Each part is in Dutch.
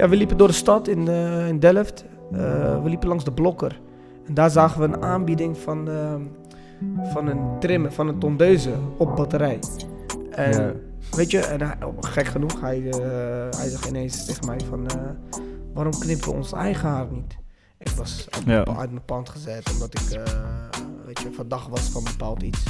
Ja, we liepen door de stad in, eh, in Delft. Eh, we liepen langs de Blokker. En daar zagen we een aanbieding van, eh, van een trim, van een tondeuze op batterij. En Ja. weet je, en hij, oh, gek genoeg, hij, eh, hij zegt ineens tegen mij van... waarom knippen we ons eigen haar niet? Ik was uit, Ja. mijn pa- uit mijn pand gezet omdat ik weet je, verdacht was van bepaald iets.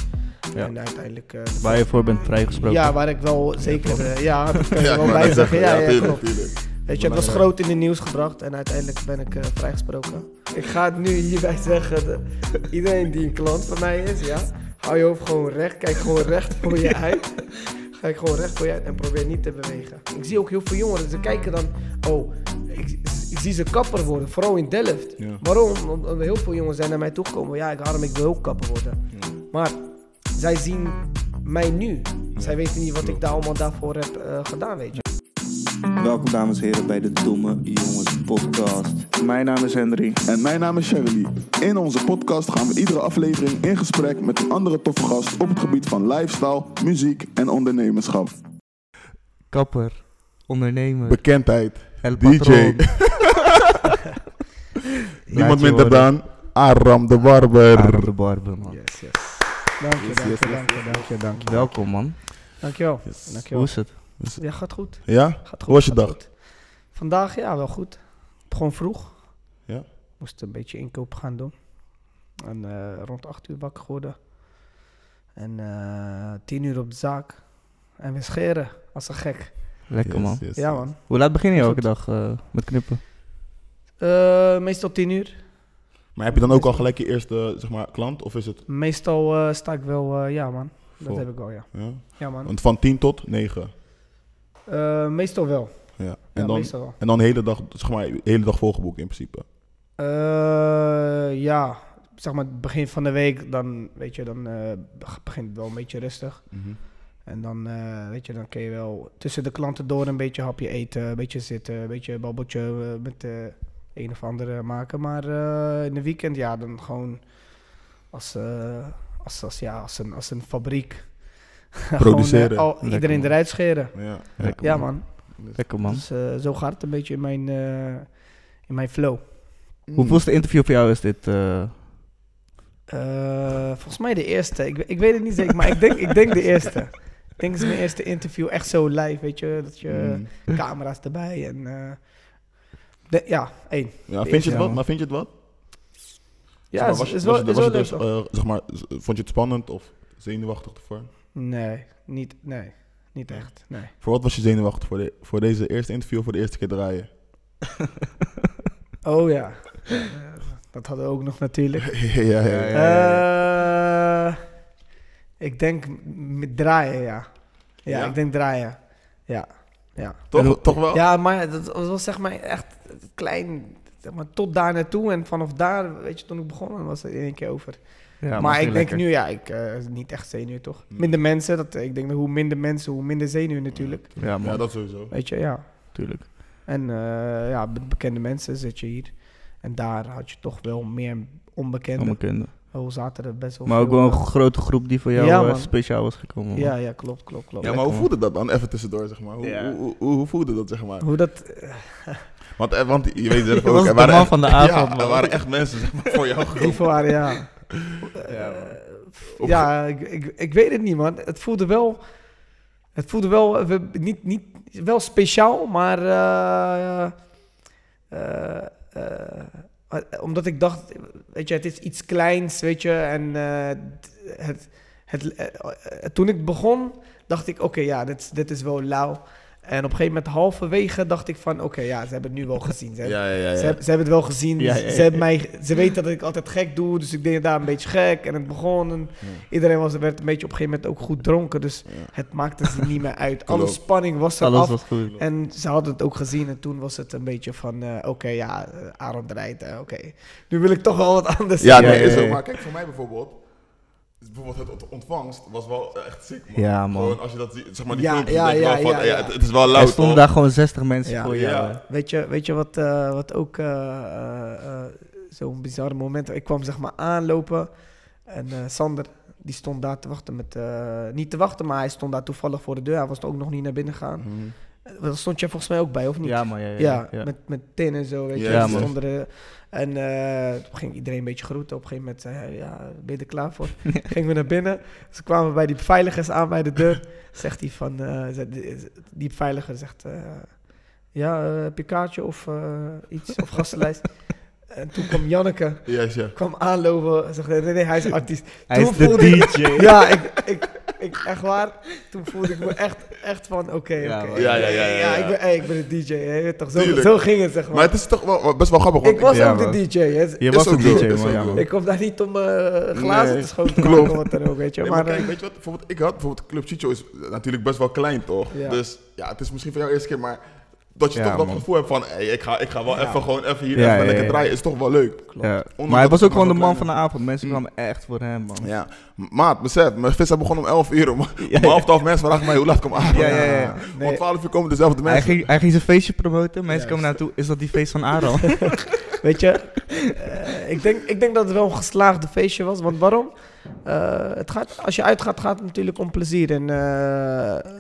Ja. En uiteindelijk... de Waar je voor bent vrijgesproken. ja, waar ik wel zeker... ja, dat kan je Ja, wel bij zeggen. Ja, ja, tuurlijk, klopt. tuurlijk. Weet je, het was groot in de nieuws gebracht en uiteindelijk ben ik eh, vrijgesproken. Ik ga het nu hierbij zeggen. iedereen die een klant van mij is, ja, hou je hoofd gewoon recht. Kijk gewoon recht voor je uit. Kijk gewoon recht voor je uit en probeer niet te bewegen. Ik zie ook heel veel jongeren, ze kijken dan, oh, ik, ik zie ze kapper worden, vooral in Delft. Ja. Waarom? Omdat heel veel jongens zijn naar mij toegekomen. Ja, ik Harm, ik wil ook kapper worden. Maar zij zien mij nu. Zij weten niet wat ik daar allemaal daarvoor heb eh, gedaan, weet je. Welkom dames en heren bij de Domme Jongens podcast. Mijn naam is Henry. En mijn naam is Shirley. In onze podcast gaan we iedere aflevering in gesprek met een andere toffe gast op het gebied van lifestyle, muziek en ondernemerschap. Kapper, ondernemer, Bekendheid, El DJ. Niemand je minder dan Aram de Barber. Aram de Barber, man. Yes, yes. Dank je, Yes, dank yes, je, yes. dank je, dank je, dank je. Welkom, man. Dankjewel. Hoe Dankjewel. is het? Ja, gaat goed. Ja? Gaat goed Hoe was je dag? goed. Vandaag, ja, wel goed. Gewoon vroeg. Ja? Moest een beetje inkoop gaan doen. En eh, rond 8 uur wakker geworden. En eh 10 uur op de zaak. En weer scheren, als een gek. Lekker, Yes, man. yes, Ja, man. Hoe laat begin je elke dag eh, met knippen? Eh, meestal 10 uur. Maar heb je dan ook al gelijk je eerste zeg maar, klant? Of is het... Meestal eh, sta ik wel, eh, ja man. Dat Vol. heb ik wel, ja. Ja? Ja man. Want van 10 tot 9. Eh, meestal wel. Ja. Ja, En, dan, meestal wel. en dan de hele dag, zeg maar, de hele dag volgeboekt in principe. Eh, ja, zeg maar het begin van de week, dan weet je, dan eh, begint het wel een beetje rustig. En dan, weet je, dan kun je wel tussen de klanten door een beetje hapje eten, een beetje zitten, een beetje babbeltje met de een of andere maken. Maar in de weekend, ja, dan gewoon als, als, als, ja, als, een, als een fabriek. Produceren. Gewoon, eh, Lekker, iedereen eruit scheren. Ja. Lekker, Ja, man. Lekker, man. Dus eh, zo gaat het een beetje in mijn, eh, in mijn flow. Hoeveelste interview voor jou is dit? eh? Eh, volgens mij de eerste. Ik, ik weet het niet zeker, maar ik denk, ik denk de eerste. Ik denk het is mijn eerste interview echt zo live, weet je. Dat je Mm. camera's erbij en... eh, de- ja, één. Ja, vind je het Ja. wat? Maar vind je het wat? Ja, Zeg maar, was, is wel, is was wel leuk, zeg maar, vond je het spannend of zenuwachtig ervoor? Nee, niet, nee, niet echt. Nee. Voor wat was je zenuwachtig voor, de, voor deze eerste interview voor de eerste keer draaien? Oh ja. Dat hadden we ook nog natuurlijk. ja, ja, ja. Eh, ik denk met draaien, ja. ja. Ja? ik denk draaien. Ja, ja. Toch, toch wel? Ja, maar dat was zeg maar echt klein, zeg maar, tot daar naartoe. En vanaf daar, weet je, toen ik begon, was het in één keer over. Ja, maar ik denk lekker. nu, ja, ik eh, niet echt zenuw, toch? Hmm. Minder mensen, dat, ik denk dat hoe minder mensen, hoe minder zenuw natuurlijk. Ja. Ja, dat sowieso. Weet je, ja. Tuurlijk. En eh, ja, be- bekende mensen zit je hier. En daar had je toch wel meer onbekende. Onbekende. Oh, zaten er best wel Maar ook wel een eh, grote groep die voor jou Ja, eh, speciaal was gekomen. man. Ja, ja, klopt, klopt, klopt. Ja, maar hoe voelde dat dan? Even tussendoor, zeg maar. Hoe, Ja. hoe, hoe, hoe voelde dat, zeg maar? Hoe dat... Want, want je weet zelf Je ook, was er de waren man echt- van de avond, Ja, man. er waren echt mensen, zeg maar, voor jou die gekomen. waren, ja. Ja, Eh, ja, ik, ik, ik weet het niet, man. Het voelde wel... Het voelde wel... eh, we- niet, niet, wel speciaal, maar... eh, omdat ik dacht... Weet je, het is iets kleins, weet je. En het... het toen ik begon, dacht ik... Oké, ja, dit, dit is wel lauw. En op een gegeven moment halverwege dacht ik van... Oké, ja, ze hebben het nu wel gezien. Ze hebben- Ja, ja, ja. ze, hebben, ze hebben het wel gezien. Ja, ze, ja, ja. ze hebben mij, ze weten dat ik altijd gek doe. Dus ik deed daar een beetje gek. En het begon. En iedereen was, werd een beetje op een gegeven moment ook goed dronken. Dus Ja. het maakte ze niet meer uit. Alle spanning was er Alles af. was goed. En ze hadden het ook gezien. En toen was het een beetje van... eh, Oké, ja, uh, Aaron draait. eh, Oké, nu wil ik toch wel wat anders Ja, zien. nee, ja, is ja, zo. ja. Maar kijk, voor mij bijvoorbeeld... Bijvoorbeeld het ont- ontvangst was wel echt sick, man. Ja, man. Gewoon als je dat ziet, zeg maar die Ja, filmpjes, ja, denk je ja, wel van, ja, ja, ja. Het, het is wel Er lauw, stonden toch? daar gewoon 60 mensen Ja. voor Ja. jou. Weet je, weet je wat, eh, wat ook eh, eh, zo'n bizarre moment... Ik kwam zeg maar aanlopen en eh, Sander, die stond daar te wachten met... eh, niet te wachten, maar hij stond daar toevallig voor de deur. Hij was ook nog niet naar binnen gegaan. Mhm. Daar stond jij volgens mij ook bij, of niet? Ja, man. Ja, ja, Ja, ja. met, met tin en zo, weet je. Ja, Dus man. stonden er- en eh, toen ging iedereen een beetje groeten. Op een gegeven moment zei hij, ja, ben je er klaar voor? Gingen we naar binnen. Ze kwamen bij die beveiligers aan bij de deur. Zegt hij van, eh, die beveiliger zegt, eh, ja, eh, heb je kaartje of eh, iets, of gastenlijst? En toen kwam Janneke, Juist, ja. kwam aanlopen en zegt, nee, nee, hij is artiest. Hij Toen is de voelde DJ. Ja, ik, ik, ik, echt waar, toen voelde ik me echt, echt van, oké, Ja, oké. Ja, ja, ja, ja, ja. ik, ben, hey, ik ben de DJ, hè, toch? Zo, Tuurlijk. zo ging het, zeg maar. Maar het is toch wel, best wel grappig. Want ik was ook man. de DJ, hè. Je Is was ook een DJ, man. Ik kom daar niet om eh, glazen Nee, te schoon te maken, wat dan ook, weet je. Nee, maar maar, kijk, weet je wat? Bijvoorbeeld, ik had bijvoorbeeld Club Chicho is natuurlijk best wel klein, toch? Dus ja, het is misschien voor jou eerste keer, maar dat je Ja, toch dat man. gevoel hebt van, hey, ik, ga, ik ga wel Ja. even gewoon even hier Ja, even ja, lekker ja. draaien, is toch wel leuk. klopt. Ja. Ondanks Maar hij was ook gewoon de man van de avond. Mensen Mm. kwamen echt voor hem, man. Ja, maat, besef, mijn vis begon om 11 uur. Om, Ja, om half twaalf mensen vragen mij hoe laat kom aan. Ja, ja, ja. Nee. Om 12 uur komen dezelfde Hij mensen. ging, hij ging zijn feestje promoten. Mensen komen naartoe. Is dat die feest van Aaron? Weet je, eh, ik, denk, ik denk dat het wel een geslaagde feestje was. Want waarom? Eh, het gaat, als je uitgaat, gaat het natuurlijk om plezier. En eh,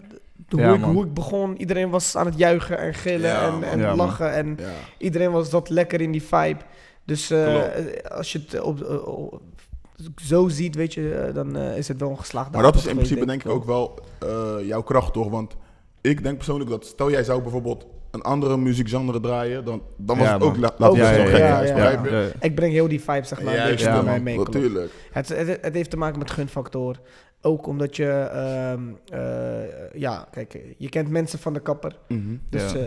hoe, Ja, ik, man. hoe ik begon, iedereen was aan het juichen en gillen Ja, en, en Ja, man. lachen. En Ja. iedereen was dat lekker in die vibe. Dus eh, als je het op, eh, op- zo ziet, weet je, eh, dan eh, is het wel een geslaagde Maar dat is in principe denk ik ook wel eh, jouw kracht, toch? Want ik denk persoonlijk dat stel jij zou bijvoorbeeld een andere muziekgenre draaien, dan, dan was Ja, het ook, man. la- ja, Ja, ja. begrijp je? Ja. Ik breng heel die vibe, zeg maar, een beetje ja, door man. mij mee. Natuurlijk. Het, het, het heeft te maken met gunfactor. Ook omdat je, ehm, eh, ja, kijk, je kent mensen van de kapper. Mhm. Dus Ja. eh,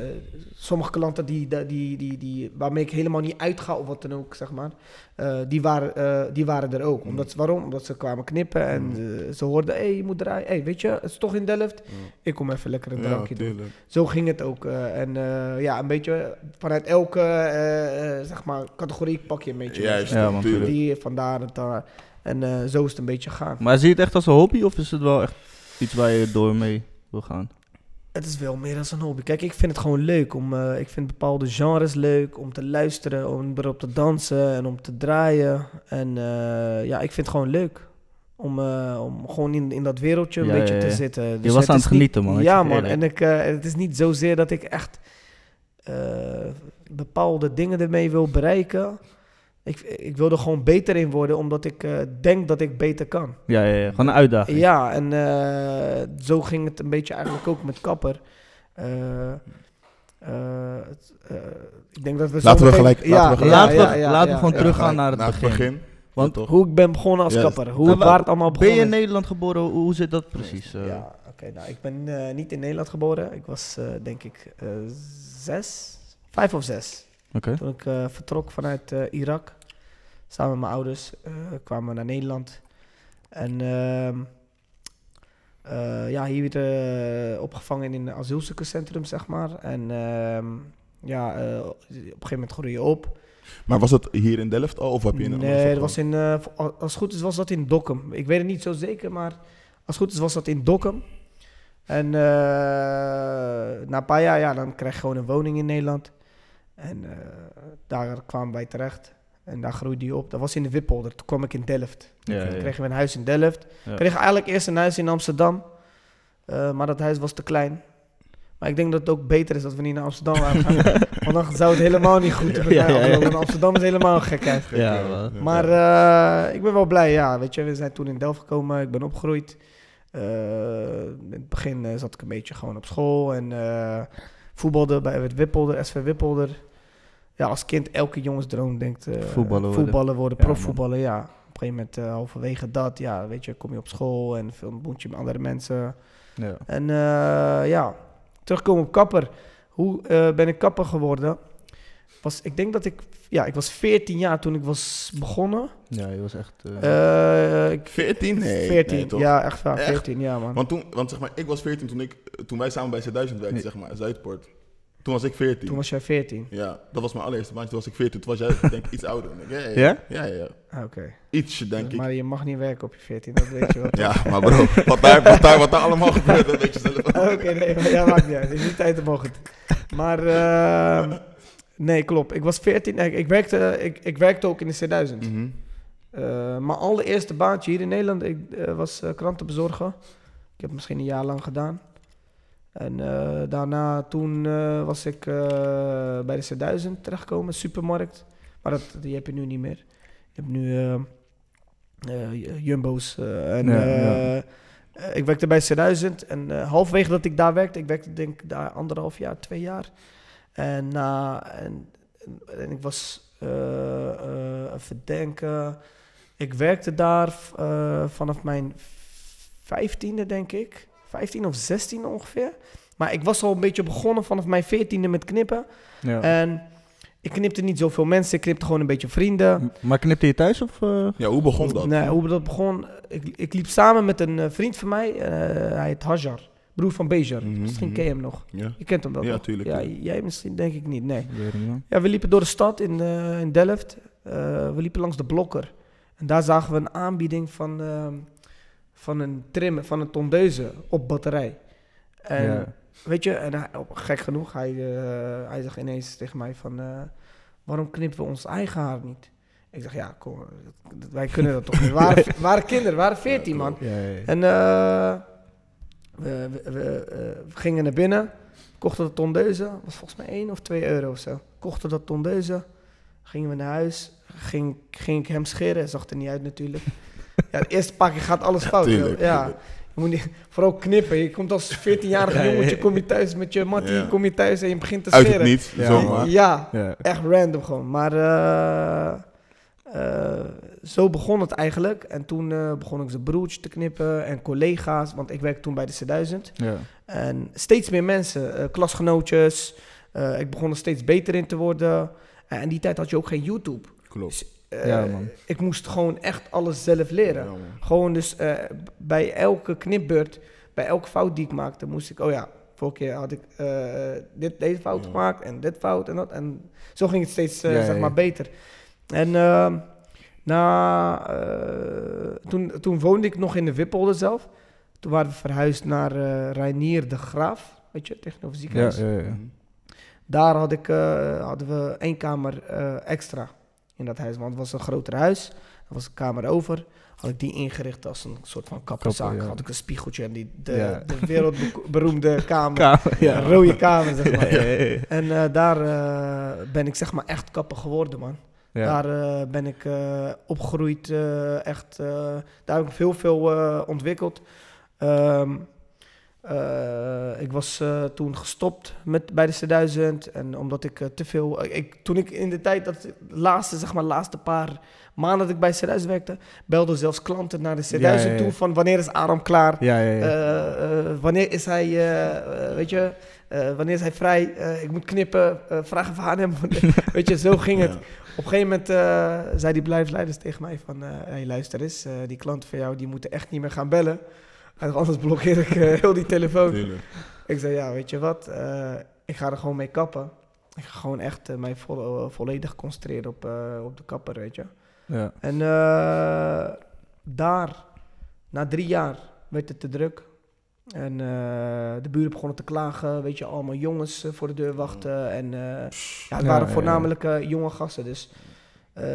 sommige klanten die, die, die, die, waarmee ik helemaal niet uitga of wat dan ook, zeg maar, eh, die, waren, die waren er ook. Omdat, ze- waarom? Omdat ze kwamen knippen en Mm. eh, ze hoorden, hé, hey, je moet draaien. hey, weet je, het is toch in Delft? Mm. Ik kom even lekker een Ja, drankje doen. Zo ging het ook. en ja, een beetje vanuit elke, zeg maar, categorie pak je een beetje. Ja, tuurlijk. Die, vandaar en daar. En eh, zo is het een beetje gaan. Maar zie je het echt als een hobby of is het wel echt iets waar je door mee wil gaan? Het is wel meer dan een hobby. Kijk, ik vind het gewoon leuk. Om, eh, ik vind bepaalde genres leuk om te luisteren, om erop te dansen en om te draaien. En eh, ja, ik vind het gewoon leuk. Om, om gewoon in, in dat wereldje een Ja, beetje ja, te zitten. Je Dus was aan het genieten, man. Ja, man. En ik, het is niet zozeer dat ik echt bepaalde dingen ermee wil bereiken. Ik, ik wil er gewoon beter in worden, omdat ik eh, denk dat ik beter kan. Ja, ja, ja. Gewoon een uitdaging. Ja, en eh, zo ging het een beetje eigenlijk ook met kapper. Eh, het, ik denk dat we zo Laten we meteen- gelijk- laten we ja, laten gewoon teruggaan naar het naar begin. Want? Hoe ik ben begonnen als kapper. Hoe wa- waar het allemaal Ben begonnen je in. Nederland geboren? Hoe hoe zit dat precies? Ja, oké. nou, ik ben eh, niet in Nederland geboren. Ik was eh, denk ik eh, zes, vijf of zes. Toen ik eh, vertrok vanuit eh, Irak, samen met mijn ouders, eh, kwamen we naar Nederland. En ehm, eh, ja, hier weer opgevangen in een asielzoekerscentrum, zeg maar. En ehm, ja, op een gegeven moment groei je op. Maar was het hier in Delft al of heb je in een Nee, dat was in, als het goed is was dat in Dokkum. Ik weet het niet zo zeker, maar als het goed is was dat in Dokkum. En na een paar jaar, ja, dan krijg je gewoon een woning in Nederland. En eh, daar kwamen wij terecht. En daar groeide je op. Dat was in de Wippolder. Toen kwam ik in Delft. Ja, Toen ja. kregen we een huis in Delft. Ja. Ik kreeg eigenlijk eerst een huis in Amsterdam. Eh, maar dat huis was te klein. Maar ik denk dat het ook beter is dat we niet naar Amsterdam waren gaan. Want dan zou het helemaal niet goed met Ja, Amsterdam is helemaal een gekheid. Maar eh, ik ben wel blij, ja. Weet je, we zijn toen in Delft gekomen. Ik ben opgegroeid. Eh, in het begin zat ik een beetje gewoon op school. En eh, voetbalde bij het Wippelder, SV Wippelder. Ja, als kind elke jongensdroom denkt... eh, Voetballen worden. Voetballen worden, Ja, profvoetballen, ja. Op een gegeven moment, eh, halverwege dat, ja, weet je, kom je op school en veel ontmoet je met andere mensen. Ja. En eh, ja, terugkomen op kapper. Hoe ben ik kapper geworden? Was, ik denk dat ik, ja, ik was 14 jaar toen ik was begonnen. ja, je was echt... eh, Eh, ik, 14? Nee. 14, nee, toch? ja, echt waar, Echt? 14, ja man. Want toen, want zeg maar, ik was 14 toen, ik, toen wij samen bij C1000 werkten, Nee. zeg maar, in Zuidpoort. Toen was ik 14. Toen was jij 14. Ja, dat was mijn allereerste baantje. Toen was ik 14. Toen was jij, denk ik, iets ouder. Ik. Ja, ja, Ja? ja. Ah, Oké. Ietsje, denk ik. Maar je mag niet werken op je 14, dat weet je wel. Ja, maar bro, wat daar, wat daar, wat daar allemaal gebeurt, dat weet je zelf ook. Oké, nee, maar ja, maakt niet uit. Het is niet tijd te mogen. Maar, ehm, nee, klopt. Ik was 14. Ik, ik, werkte, ik, ik werkte ook in de C1000. Mhm. Eh, mijn allereerste baantje hier in Nederland ik, eh, was eh, krantenbezorger. Ik heb het misschien een jaar lang gedaan. En daarna, toen was ik bij de C1000 terechtgekomen, supermarkt. Maar dat, die heb je nu niet meer. Je hebt nu Jumbo's. en, Ja, ja. ik werkte bij C1000 en halverwege dat ik daar werkte, ik werkte denk ik daar anderhalf jaar, twee jaar. En, na en, en, en ik was, eh, eh, even denken, ik werkte daar eh, vanaf mijn vijftiende denk ik. 15 of 16 ongeveer. Maar ik was al een beetje begonnen vanaf mijn veertiende met knippen. Ja. En ik knipte niet zoveel mensen, ik knipte gewoon een beetje vrienden. Maar knipte je thuis of... eh? Ja, hoe begon dat? Nee, hoe dat begon, ik, ik liep samen met een vriend van mij, eh, hij heet Hajar, broer van Bejar. Mhm, Misschien mhm. ken je hem nog. Ja. Je kent hem wel, Ja, toch? tuurlijk, Ja, jij misschien denk ik niet, nee. Ja, we liepen door de stad in, eh, in Delft. Eh, we liepen langs de Blokker. En daar zagen we een aanbieding van, ehm, van een trim, van een tondeuze op batterij. En weet je, en hij, op- gek genoeg, hij, eh, hij zegt ineens tegen mij van... waarom knippen we ons eigen haar niet? Ik zeg, ja, kom, wij kunnen dat toch niet. We waren, waren kinderen, we waren veertien, man. Ja, ja, ja. En eh, we, we, we, eh, we gingen naar binnen, kochten de tondeuze, was volgens mij 1 of 2 euro of zo. Kochten dat tondeuze, gingen we naar huis, ging, ging ik hem scheren, zag er niet uit natuurlijk. ja, het eerste paar keer gaat alles fout. Tuurlijk, ja. tuurlijk. Je moet niet, vooral knippen. Je komt als 14-jarige Ja, ja, jongetje, kom je thuis met je mattie, Ja. kom je thuis en je begint te Uit scheren. het niet, Ja. zomaar. Ja, Ja. echt random gewoon. Maar eh, zo begon het eigenlijk. En toen eh, begon ik zijn broertje te knippen en collega's, want ik werkte toen bij de C1000. Ja. En steeds meer mensen, eh, klasgenootjes. Eh, ik begon er steeds beter in te worden. En die tijd had je ook geen YouTube. Klopt. Eh, Ja, man. Ik moest gewoon echt alles zelf leren. Ja. Gewoon dus bij elke knipbeurt, bij elke fout die ik maakte, moest ik, oh ja, vorige keer had ik dit, deze fout gemaakt en dit fout en dat. En zo ging het steeds, zeg maar, beter. En ehm, na, eh, toen, toen woonde ik nog in de Wippolder zelf. Toen waren we verhuisd naar eh Reinier de Graaf, weet je, tegenover het Ja, ziekenhuis. ja, ja. Mhm. Daar had ik, eh, hadden we één kamer eh, extra in dat huis. Want het was een groter huis. Er was een kamer over. Had ik die ingericht als een soort van kapperzaak. Had ik een spiegeltje en die, de, Ja. de wereldberoemde kamer. Kamer, ja. Een rode kamer, zeg maar. Ja, ja, ja. En eh, daar eh, ben ik zeg maar echt kapper geworden, man. Ja. Daar eh, ben ik eh, opgegroeid, eh, echt. daar heb ik veel, veel ontwikkeld. Eh, ik was toen gestopt met, bij de C1000. En omdat ik te veel... Ik, toen ik in de tijd, dat laatste, zeg maar, laatste paar maanden dat ik bij C1000 werkte... belden zelfs klanten naar de C1000 Ja, ja, ja. toe van wanneer is Aram klaar? Wanneer is hij, weet je, eh, wanneer is hij vrij? Eh, ik moet knippen, eh, vraag even aan hem. weet je, zo ging het. Ja. Op een gegeven moment eh, zei die blijfsleiders tegen mij van... eh hey, luister eens, eh, die klanten van jou die moeten echt niet meer gaan bellen. En anders blokkeer ik heel die telefoon. Tuurlijk. Ik zei, ja, weet je wat? ik ga er gewoon mee kappen. Ik ga gewoon echt mij vo- volledig concentreren op, op de kapper, weet je. ja. En daar, na drie jaar, werd het te druk. En eh, de buren begonnen te klagen, weet je, allemaal jongens eh, voor de deur wachten. En eh, ja, het waren ja, voornamelijk eh, jonge gasten, dus eh,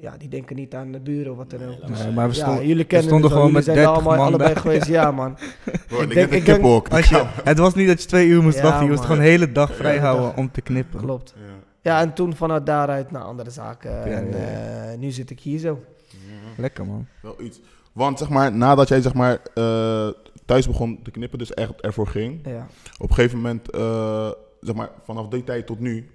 ja, die denken niet aan de buren of wat dan ook. Nee, maar we ja, stonden, jullie kennen stonden gewoon jullie met zijn 30 allemaal man allebei daar. geweest, ja man. Bro, ik denk- ik denk- kippenhok. als je, het was niet dat je twee uur moest Ja, wachten. Je moest man. gewoon de hele dag vrij Hele houden dag. om te knippen. Klopt. Ja. Ja, en toen vanuit daaruit naar andere zaken. en eh, nu zit ik hier zo. Lekker man. Wel iets. Want zeg maar, nadat jij zeg maar eh, thuis begon te knippen, dus echt ervoor ging, Ja. op een gegeven moment, eh, zeg maar, vanaf die tijd tot nu,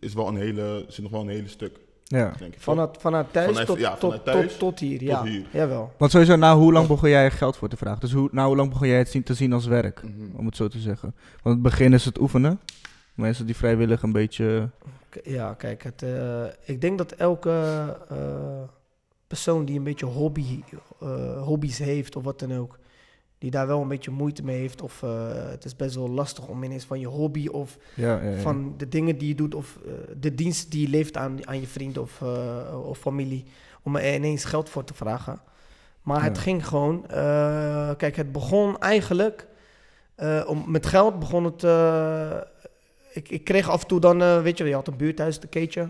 is wel een hele, zit nog wel een hele stuk, Ja. denk ik. Vanuit, vanuit thuis, Vanuit- tot, ja, tot, vanuit thuis tot, tot hier, ja. hier. Jawel. Want sowieso, na hoe lang begon jij er geld voor te vragen? Dus hoe, na hoe lang begon jij het zien, te zien als werk? Mhm. Om het zo te zeggen. Want in het begin is het oefenen. Mensen die vrijwillig een beetje... Ja, kijk, het, eh, ik denk dat elke eh, persoon die een beetje hobby, eh, hobby's heeft of wat dan ook, die daar wel een beetje moeite mee heeft, of eh, het is best wel lastig om ineens van je hobby of Ja, ja, ja. van de dingen die je doet of eh, de dienst die je levert aan, aan je vrienden of, eh, of familie, om er ineens geld voor te vragen. Maar het ging gewoon, kijk, het begon eigenlijk, om, met geld begon het, ik, ik kreeg af en toe dan, weet je, je had een buurthuis, de keetje.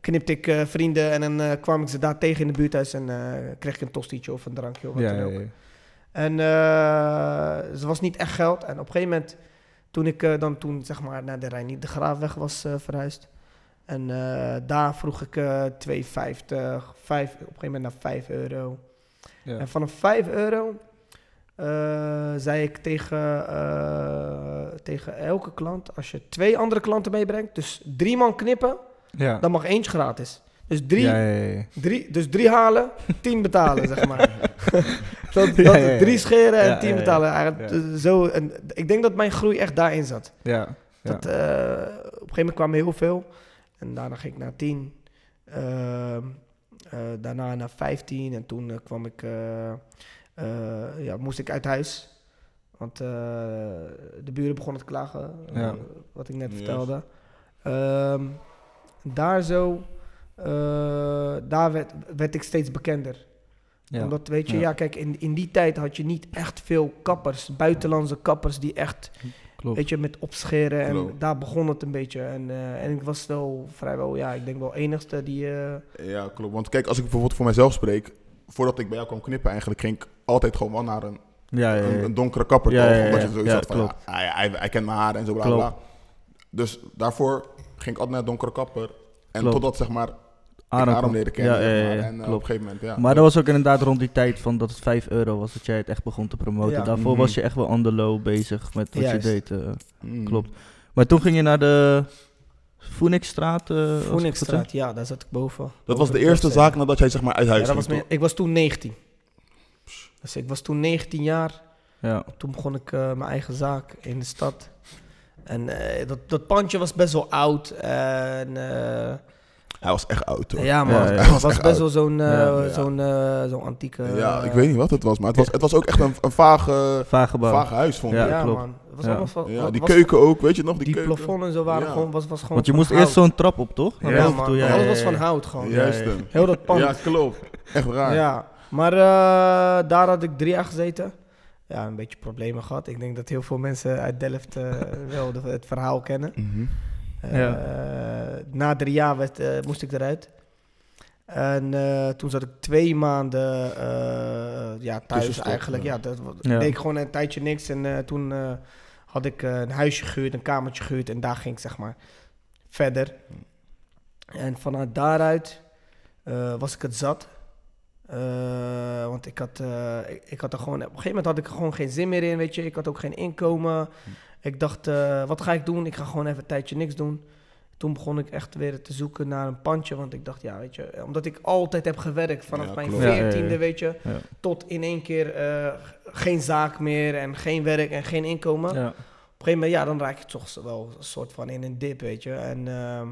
Knipte ik vrienden en dan kwam ik ze daar tegen in de buurthuis en kreeg ik een tostietje of een drankje of wat ja, dan ook. En eh er was niet echt geld. En op een gegeven moment, toen ik eh, dan toen zeg maar naar de Rijn de Graafweg was eh, verhuisd. En eh, daar vroeg ik eh 2,50, 5, op een gegeven moment naar 5 euro. Ja. En vanaf 5 euro eh, zei ik tegen, eh, tegen elke klant, als je twee andere klanten meebrengt, dus drie man knippen, Ja. dan mag eentje gratis. Dus drie, Ja, ja, ja. drie, dus drie halen, tien betalen, zeg maar. dat, dat, Ja, ja, ja. Drie scheren en Ja, tien ja, ja. betalen. Eh, Zo, en ik denk dat mijn groei echt daarin zat. Ja. Ja. Dat, eh, op een gegeven moment kwam heel veel. En daarna ging ik naar 10. Ehm, eh, daarna naar 15. En toen eh, kwam ik, eh, eh, ja, moest ik uit huis. Want eh, de buren begonnen te klagen. wat ik net Yes. vertelde. Ehm, daar zo, eh, daar werd, werd ik steeds bekender. Ja. Omdat, weet je, Ja. ja, kijk, in, in die tijd had je niet echt veel kappers. Buitenlandse kappers die echt Klopt. Weet je, met opscheren. En Klopt. daar begon het een beetje. En, eh, en ik was wel vrijwel, ja, ik denk wel enigste die... eh, Ja, klopt. Want kijk, als ik bijvoorbeeld voor mezelf spreek, voordat ik bij jou kwam knippen, eigenlijk ging ik altijd gewoon wel naar een, Ja, ja, een, ja. een donkere kapper. Ja, toch? ja, ja, Omdat je ja. zoiets Ja, had van, hij, hij, hij kent mijn haar en zo, bla bla. Dus daarvoor ging ik altijd naar een donkere kapper. En Klopt. totdat, zeg maar, Leerde kennen. Ja, ja, En eh, op klopt. een gegeven moment, ja. Maar dat was ook inderdaad rond die tijd van dat het 5 euro was dat jij het echt begon te promoten. Ja. Daarvoor Mhm. was je echt wel on the low bezig met wat Juist. je deed. eh. Mm. klopt. Maar toen ging je naar de eh, het goed Voeningsstraat, ja, daar zat ik boven. Dat was de eerste zaak nadat jij zeg maar uit Ja, huis dat ging. was mijn- ik was toen 19. Dus ik was toen 19 jaar. Ja. Toen begon ik eh, mijn eigen zaak in de stad. En eh, dat, dat pandje was best wel oud. En eh, Hij was echt oud hoor. ja, man. Ja, Hij was, best oud. wel zo'n eh, Ja, ja. zo'n eh, zo'n antieke... Ja, ik weet niet wat het was, maar het was, het was ook echt een, een vage, Vaag gebouw. vage huis, vond Ja, ik. Ja, klopt. man. Het was Ja. allemaal van, Ja, die was- keuken ook, weet je nog? Die, Die keuken. plafonds en zo waren Ja. gewoon, was, was gewoon Want je moest hout. eerst zo'n trap op, toch? Ja, man. toe, Alles ja, was ja, van hout gewoon. Juist Ja, ja. hem. Heel dat pand. Ja, klopt. Echt raar. Ja, maar eh, daar had ik drie jaar gezeten. Ja, een beetje problemen gehad. Ik denk dat heel veel mensen uit Delft wel de- het verhaal kennen. Mhm. Eh, Na drie jaar werd, eh, moest ik eruit. En eh, toen zat ik twee maanden eh, ja, thuis eigenlijk. ja. Dat Ja. deed ik gewoon een tijdje niks. En eh, toen eh, had ik een huisje gehuurd, een kamertje gehuurd. En daar ging ik zeg maar verder. En vanuit daaruit eh, was ik het zat. Eh, want ik had, eh, ik, ik had er gewoon, op een gegeven moment had ik er gewoon geen zin meer in, weet je. Ik had ook geen inkomen. Ik dacht, eh, wat ga ik doen? Ik ga gewoon even een tijdje niks doen. Toen begon ik echt weer te zoeken naar een pandje. Want ik dacht, ja, weet je, omdat ik altijd heb gewerkt vanaf Ja, mijn veertiende, weet je. Tot in één keer eh, geen zaak meer en geen werk en geen inkomen. Ja. Op een gegeven moment, ja, dan raak je toch wel een soort van in een dip, weet je. En ehm,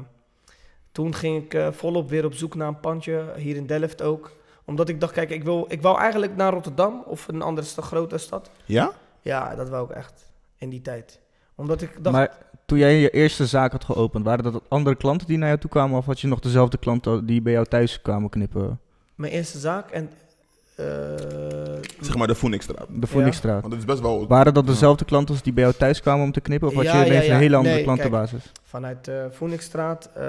toen ging ik eh, volop weer op zoek naar een pandje, hier in Delft ook. Omdat ik dacht, kijk, ik, wil, ik wou eigenlijk naar Rotterdam of een andere grote stad. Ja? Ja, dat wou ik echt, in die tijd. Omdat ik dacht, Maar toen jij je eerste zaak had geopend, waren dat andere klanten die naar jou toe kwamen? Of had je nog dezelfde klanten die bij jou thuis kwamen knippen? mijn eerste zaak en... eh, Zeg maar de Phoenixstraat. De Voenixstraat. Want het is best wel... Waren dat dezelfde klanten als die bij jou thuis kwamen om te knippen? Of had Ja, je ineens ja. een hele andere Nee, klantenbasis? Vanuit uh, Voeningsstraat eh,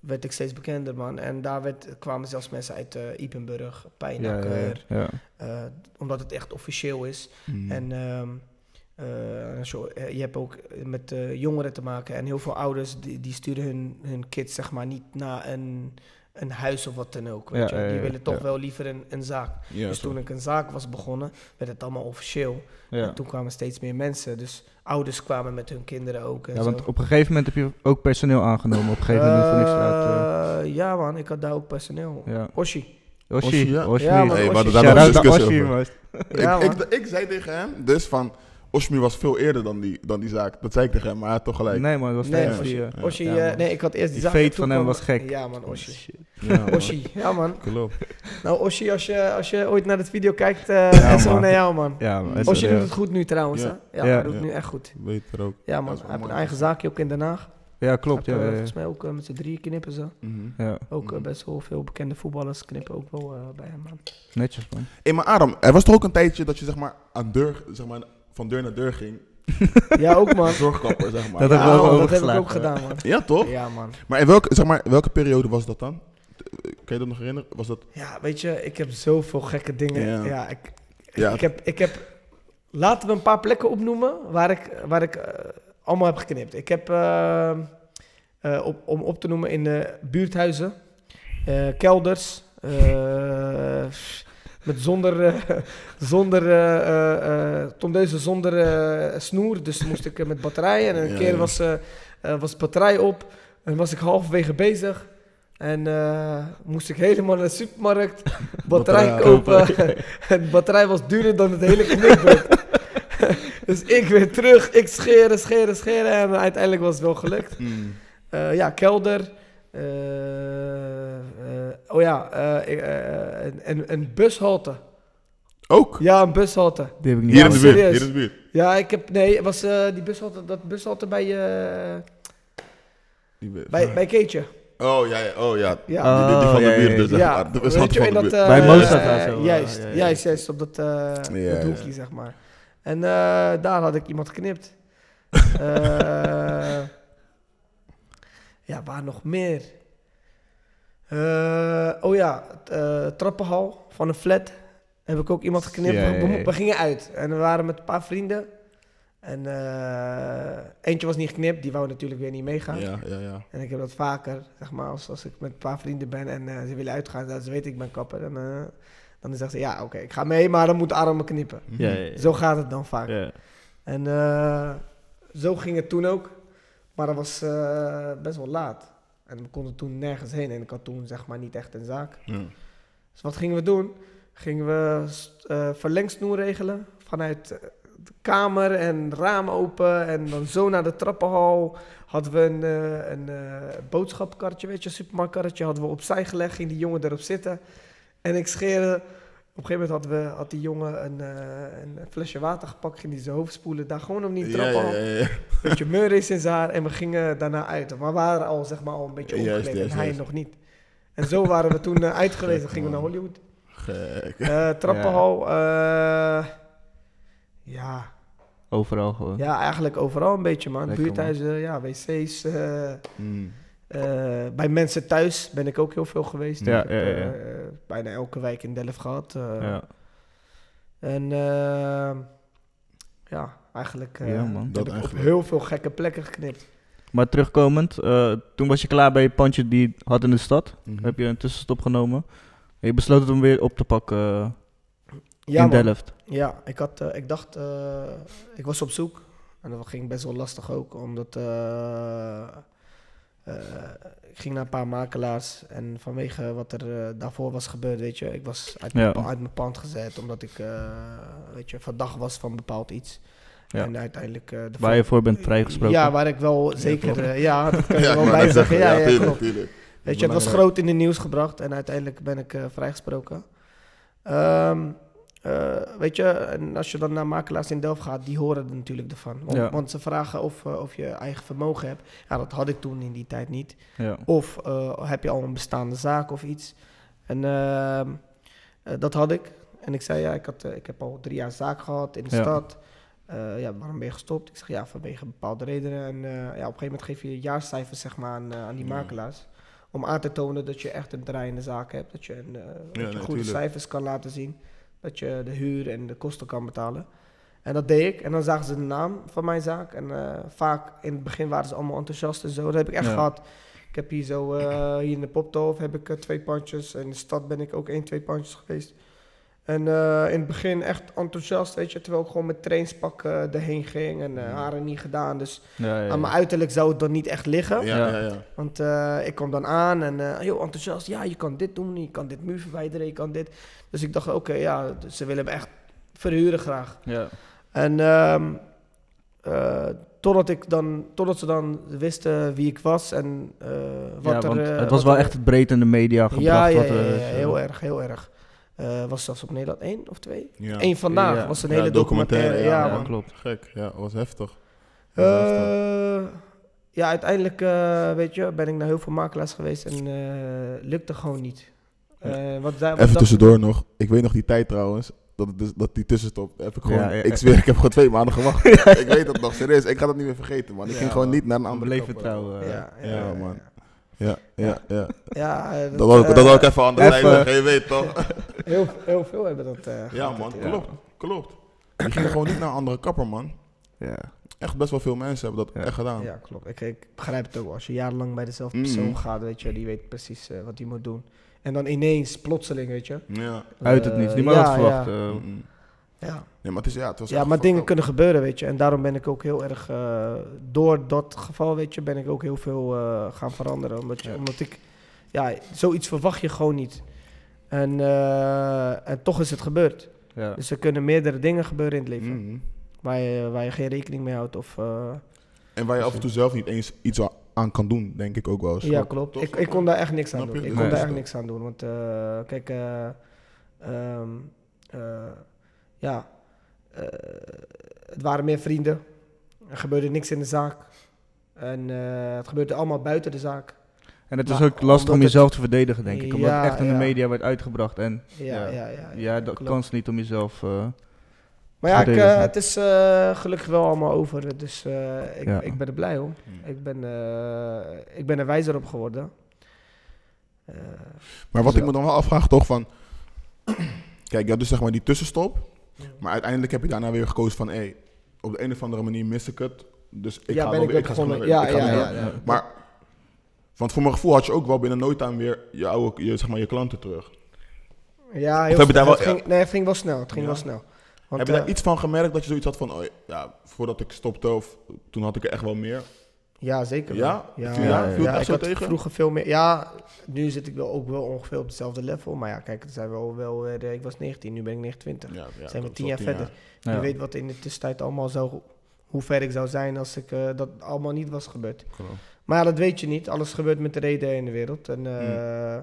werd ik steeds bekender, man. En daar werd, kwamen zelfs mensen uit eh Ipenburg, Ja, Pijnakker. ja, ja. eh, omdat het echt officieel is. Mhm. En ehm, eh, eh, je hebt ook met eh, jongeren te maken. En heel veel ouders die, die sturen hun, hun kids zeg maar niet naar een, een huis of wat dan ook. Weet Ja, je? ja, Die ja, willen toch ja. wel liever een, een zaak. ja, dus zo. toen ik een zaak was begonnen, werd het allemaal officieel. Ja. En toen kwamen steeds meer mensen. Dus ouders kwamen met hun kinderen ook. En Ja, want zo. op een gegeven moment heb je ook personeel aangenomen. Op een gegeven moment Voenixstraat. Eh, ja man, ik had daar ook personeel. ja. Oshi. Oshi, Oshi, ja. Oshi. Ja, man, Hey, we Oshi. hadden daar nog discussie over. Ja, ik, ik, ik zei tegen hem, dus van... Oshmi was veel eerder dan die, dan die zaak. Dat zei ik tegen hem, maar hij had toch gelijk. Nee man, dat was Nee, tijdens Oshi. die... eh, ja, eh, nee, ik had eerst die, Die zaak. van hem was gek. Ja man, Oshi. Ja, ja man. Klopt. Nou Oshi, als je, als je ooit naar het video kijkt, eh Ja, en zo man. naar jou man. Ja, man. Oshi doet het goed nu trouwens, Ja. hè? Ja, Ja. hij doet het Ja. nu echt goed. Weet er ook. Ja man, hij heeft een eigen zaakje ook in Den Haag. Ja, klopt. Ja, ja, eh, ja. Volgens mij ook met z'n drieën knippen ze. Mhm. ja. Ook Mhm. best wel veel bekende voetballers knippen ook wel bij hem man. Netjes man. Hé, maar Adam, er was toch ook een tijdje dat je zeg maar, aan deur, zeg maar, van deur naar deur ging? Ja ook man. Zorgkapper, zeg maar. Dat Ja, heb ik ook man, dat heb ik overgeslagen, ook gedaan man. Ja, toch? Ja man. Maar in welke, zeg maar, welke periode was dat dan? Kan je dat nog herinneren? Was dat... Ja, weet je, ik heb zoveel gekke dingen. Ja. Ja, ik, Ja. Ik, heb, ik heb... Laten we een paar plekken opnoemen waar ik, waar ik eh, allemaal heb geknipt. Ik heb, eh, eh, op, om op te noemen, in de buurthuizen, eh, kelders, eh, met zonder, eh, zonder eh, tondeuzen zonder snoer. Dus moest ik met batterij. En een Ja, keer was, was de batterij op en was ik halverwege bezig. En moest ik helemaal naar de supermarkt batterij kopen. en de batterij was duurder dan het hele knipbeurt. dus ik weer terug, ik scheren, scheren, scheren. En uiteindelijk was het wel gelukt. Mm. Eh, ja, kelder. Eh, oh ja, eh, eh, een, een, een bushalte. Ook? Ja, een bushalte. Die heb ik niet Hier in de buurt. serieus. Hier in de buurt. Ja, ik heb... Nee, was eh, die bushalte, dat bushalte bij, eh Die buurt. bij, bij Keetje. Oh ja, ja, oh ja. Ja. Die, die, die van Oh, de ja, buurt ja, dus, ja. zeg Ja, maar. De je, van de buurt. eh, Bij Mozart zo, Juist, ja, ja, ja. juist, juist, op dat, eh dat ja. hoekje, zeg maar. En eh, daar had ik iemand geknipt. Eh, ja, waar nog meer? Eh, oh ja, eh, trappenhal van een flat. Heb ik ook iemand geknipt. Ja, ja, We, we- ja. we gingen uit en we waren met een paar vrienden. En eh, eentje was niet geknipt, die wou natuurlijk weer niet meegaan. Ja, ja, ja. En ik heb dat vaker, zeg maar, als, als ik met een paar vrienden ben en ze willen uitgaan, dat ze weten ik ben kapper. Dan, eh, dan zeggen ze, ja, oké, ik ga mee, maar dan moet armen knippen. Ja, ja, ja. Zo gaat het dan vaak. Ja. En zo ging het toen ook. Maar dat was best wel laat. En we konden toen nergens heen. En ik had toen zeg maar niet echt een zaak. Ja. Dus wat gingen we doen? Gingen we eh verlengsnoer regelen vanuit de kamer en raam open. En dan zo naar de trappenhal. Hadden we een, eh, een eh, boodschapkarretje, weet je, een supermarktkarretje. Hadden we opzij gelegd, ging die jongen erop zitten. En ik scheerde... Op een gegeven moment had, we, had die jongen een, eh, een flesje water gepakt, ging die zijn hoofd spoelen. Daar gewoon op die Ja, trappenhal. ja, ja, ja. beetje meurrees in zijn haar en we gingen daarna uit. Maar we waren al, zeg maar, al een beetje omgekleed juist, en hij juist. nog niet. En zo waren we toen uh, uitgelezen, Gek, gingen we naar. Hollywood. Gek. Eh trappenhal, eh, ja. Overal gewoon. ja, eigenlijk overal een beetje, man. Lekker, Buurthuizen, ja, wc's. eh, Mm. Eh, bij mensen thuis ben ik ook heel veel geweest. Ja, ik heb ja, ja, ja. eh, bijna elke wijk in Delft gehad. eh. Ja. En ja, eigenlijk eh, Ja, man. heb Dat ik op eigenlijk. heel veel gekke plekken geknipt. Maar terugkomend, eh, toen was je klaar bij je pandje die je had in de stad. Mhm. Heb je een tussenstop genomen. En je besloot het om weer op te pakken Ja, in man. Delft. Ja, ik, had, eh, ik dacht, eh, ik was op zoek. En dat ging best wel lastig ook, omdat eh, ik ging naar een paar makelaars. En vanwege wat er eh, daarvoor was gebeurd, weet je, ik was uit, mijn Ja. pa- uit mijn pand gezet, omdat ik, eh, weet je, verdacht was van bepaald iets. Ja. En uiteindelijk... eh, de Waar je voor bent vrijgesproken. Ja, waar ik wel zeker... Ja, dat kan je Ja, wel bij zeggen. Ja, ja, tuurlijk, tuurlijk. Weet je, het was groot in de nieuws gebracht en uiteindelijk ben ik eh, vrijgesproken. Ehm, eh, weet je, en als je dan naar makelaars in Delft gaat, die horen er natuurlijk ervan. Want, Ja. want ze vragen of, eh, of je eigen vermogen hebt. Ja, dat had ik toen in die tijd niet. Ja. Of eh, heb je al een bestaande zaak of iets. En ehm, eh, dat had ik. En ik zei, ja, ik, had, ik heb al drie jaar zaak gehad in de Ja. stad. Ja, waarom ben je gestopt? Ik zeg, ja, vanwege bepaalde redenen. En ja, op een gegeven moment geef je jaarcijfers zeg maar, aan, aan die makelaars. Om aan te tonen dat je echt een draaiende zaak hebt. Dat je, een, dat je goede cijfers kan laten zien. Dat je de huur en de kosten kan betalen. En dat deed ik. En dan zagen ze de naam van mijn zaak. En eh, vaak in het begin waren ze allemaal enthousiast en zo. Dat heb ik echt Ja. gehad. Ik heb hier zo, eh, hier in de Poptolf heb ik eh, twee pandjes. In de stad ben ik ook één, twee pandjes geweest. En eh, in het begin echt enthousiast, weet je. Terwijl ik gewoon met trainspak eh, erheen ging en eh, haren niet gedaan. Dus Ja, ja, aan mijn uiterlijk zou het dan niet echt liggen. Ja, ja, ja. Want eh, ik kwam dan aan en eh, heel enthousiast. Ja, je kan dit doen, je kan dit muur verwijderen, je kan dit. Dus ik dacht, oké, ja, ze willen me echt verhuren graag. Ja. En ehm, eh, totdat, ik dan, totdat ze dan wisten wie ik was en eh, wat Ja, er... want het was wat wel er- echt breed in de media gebracht. Ja, ja, wat ja, er ja, is, ja, heel erg, heel erg. Eh, was zelfs op Nederland 1 of 2? Ja. Eén vandaag Ja. was een Ja, hele documentaire. documentaire, Ja, man. klopt. Gek, ja, was heftig. Was heftig. Eh, ja, uiteindelijk, eh, weet je, ben ik naar heel veel makelaars geweest en eh lukte gewoon niet. Eh, wat, wat Even dat- tussendoor nog. Ik weet nog die tijd trouwens. Dat, het dus, dat die tussenstop. Heb ik, gewoon, Ja, ja, ik zweer, ik heb gewoon twee maanden gewacht. ik weet dat nog, serieus. Ik ga dat niet meer vergeten, man. Ik Ja, ging gewoon man. niet naar een andere Bleef kapper. vertrouwen. eh. Ja, ja, Ja, ja, man. Ja. Ja, ja, ja. Ja, eh, Dat wil ik, eh, dat wil ik even aan de lijn leggen, je weet toch? heel, heel veel hebben dat eh, Ja man, ja. klopt, klopt. Die gingen gewoon niet naar een andere kapper man. Ja. Echt best wel veel mensen hebben dat Ja. echt gedaan. Ja, klopt. Ik, ik begrijp het ook wel. Als je jarenlang bij dezelfde Mhm. persoon gaat, weet je, die weet precies eh, wat hij moet doen. En dan ineens, plotseling, weet je. Ja. Uit het Eh, niets. Niemand ja, had verwacht. Ja, eh, Mm-mm. Ja. Nee, maar het is ja, het was ja maar dingen kunnen gebeuren, weet je. En daarom ben ik ook heel erg, eh, door dat geval, weet je, ben ik ook heel veel eh, gaan veranderen. Omdat, je, Ja. omdat ik, ja, zoiets verwacht je gewoon niet. En, eh, en toch is het gebeurd. ja. Dus er kunnen meerdere dingen gebeuren in het leven. Mhm. Waar, je, waar je geen rekening mee houdt. Of, eh, En waar je af en toe zelf niet eens iets aan kan doen, denk ik ook wel eens. Ja, klopt. Toch? Ik, ik kon daar echt niks aan doen. Ik Nee. kon daar echt niks aan doen. Want eh, kijk, eh, ehm, eh, ja, eh, het waren meer vrienden. Er gebeurde niks in de zaak. En eh, het gebeurde allemaal buiten de zaak. En het is ook lastig om jezelf te verdedigen, denk ik. Omdat Ja, het echt in de media werd uitgebracht. En Ja, Ja. ja, ja. ja, dat klopt. kan ze niet om jezelf... eh, Maar ja, ik, het is eh, gelukkig wel allemaal over. Dus eh, ik, Ja. ik ben er blij om. Hmm. Ik ben, eh, ik ben er wijzer op geworden. Eh, Maar wat Dus ik me dan wel afvraag, toch van... Kijk, je had dus zeg maar die tussenstop. Maar uiteindelijk heb je daarna weer gekozen van... Hé, op de een of andere manier mis ik het. Dus ik Ja, ga wel ik weer... Ik ga weer- Ja, ik ga ja, ja, ja. Maar... Want voor mijn gevoel had je ook wel binnen nooit aan weer je, oude, je, zeg maar, je klanten terug. Ja, wel- het ging, Nee, het ging wel snel. Het ging wel snel. Want, heb je daar eh, iets van gemerkt dat je zoiets had van... Oh, ja, voordat ik stopte of toen had ik er echt wel meer. Ja, zeker. wel. Ja? Ja, Viel je daar- viel het echt ik zo had tegen? vroeger veel meer. Ja, nu zit ik wel ook wel ongeveer op hetzelfde level. Maar ja, kijk, het zijn wel, wel weer, eh, ik was 19, nu ben ik 29. Ja, ja, zijn we dat is tien wel jaar verder. ja. Je weet wat in de tussentijd allemaal zou, hoe ver ik zou zijn als ik eh, dat allemaal niet was gebeurd. Klopt. Maar ja, dat weet je niet. Alles gebeurt met de reden in de wereld. En eh, eh,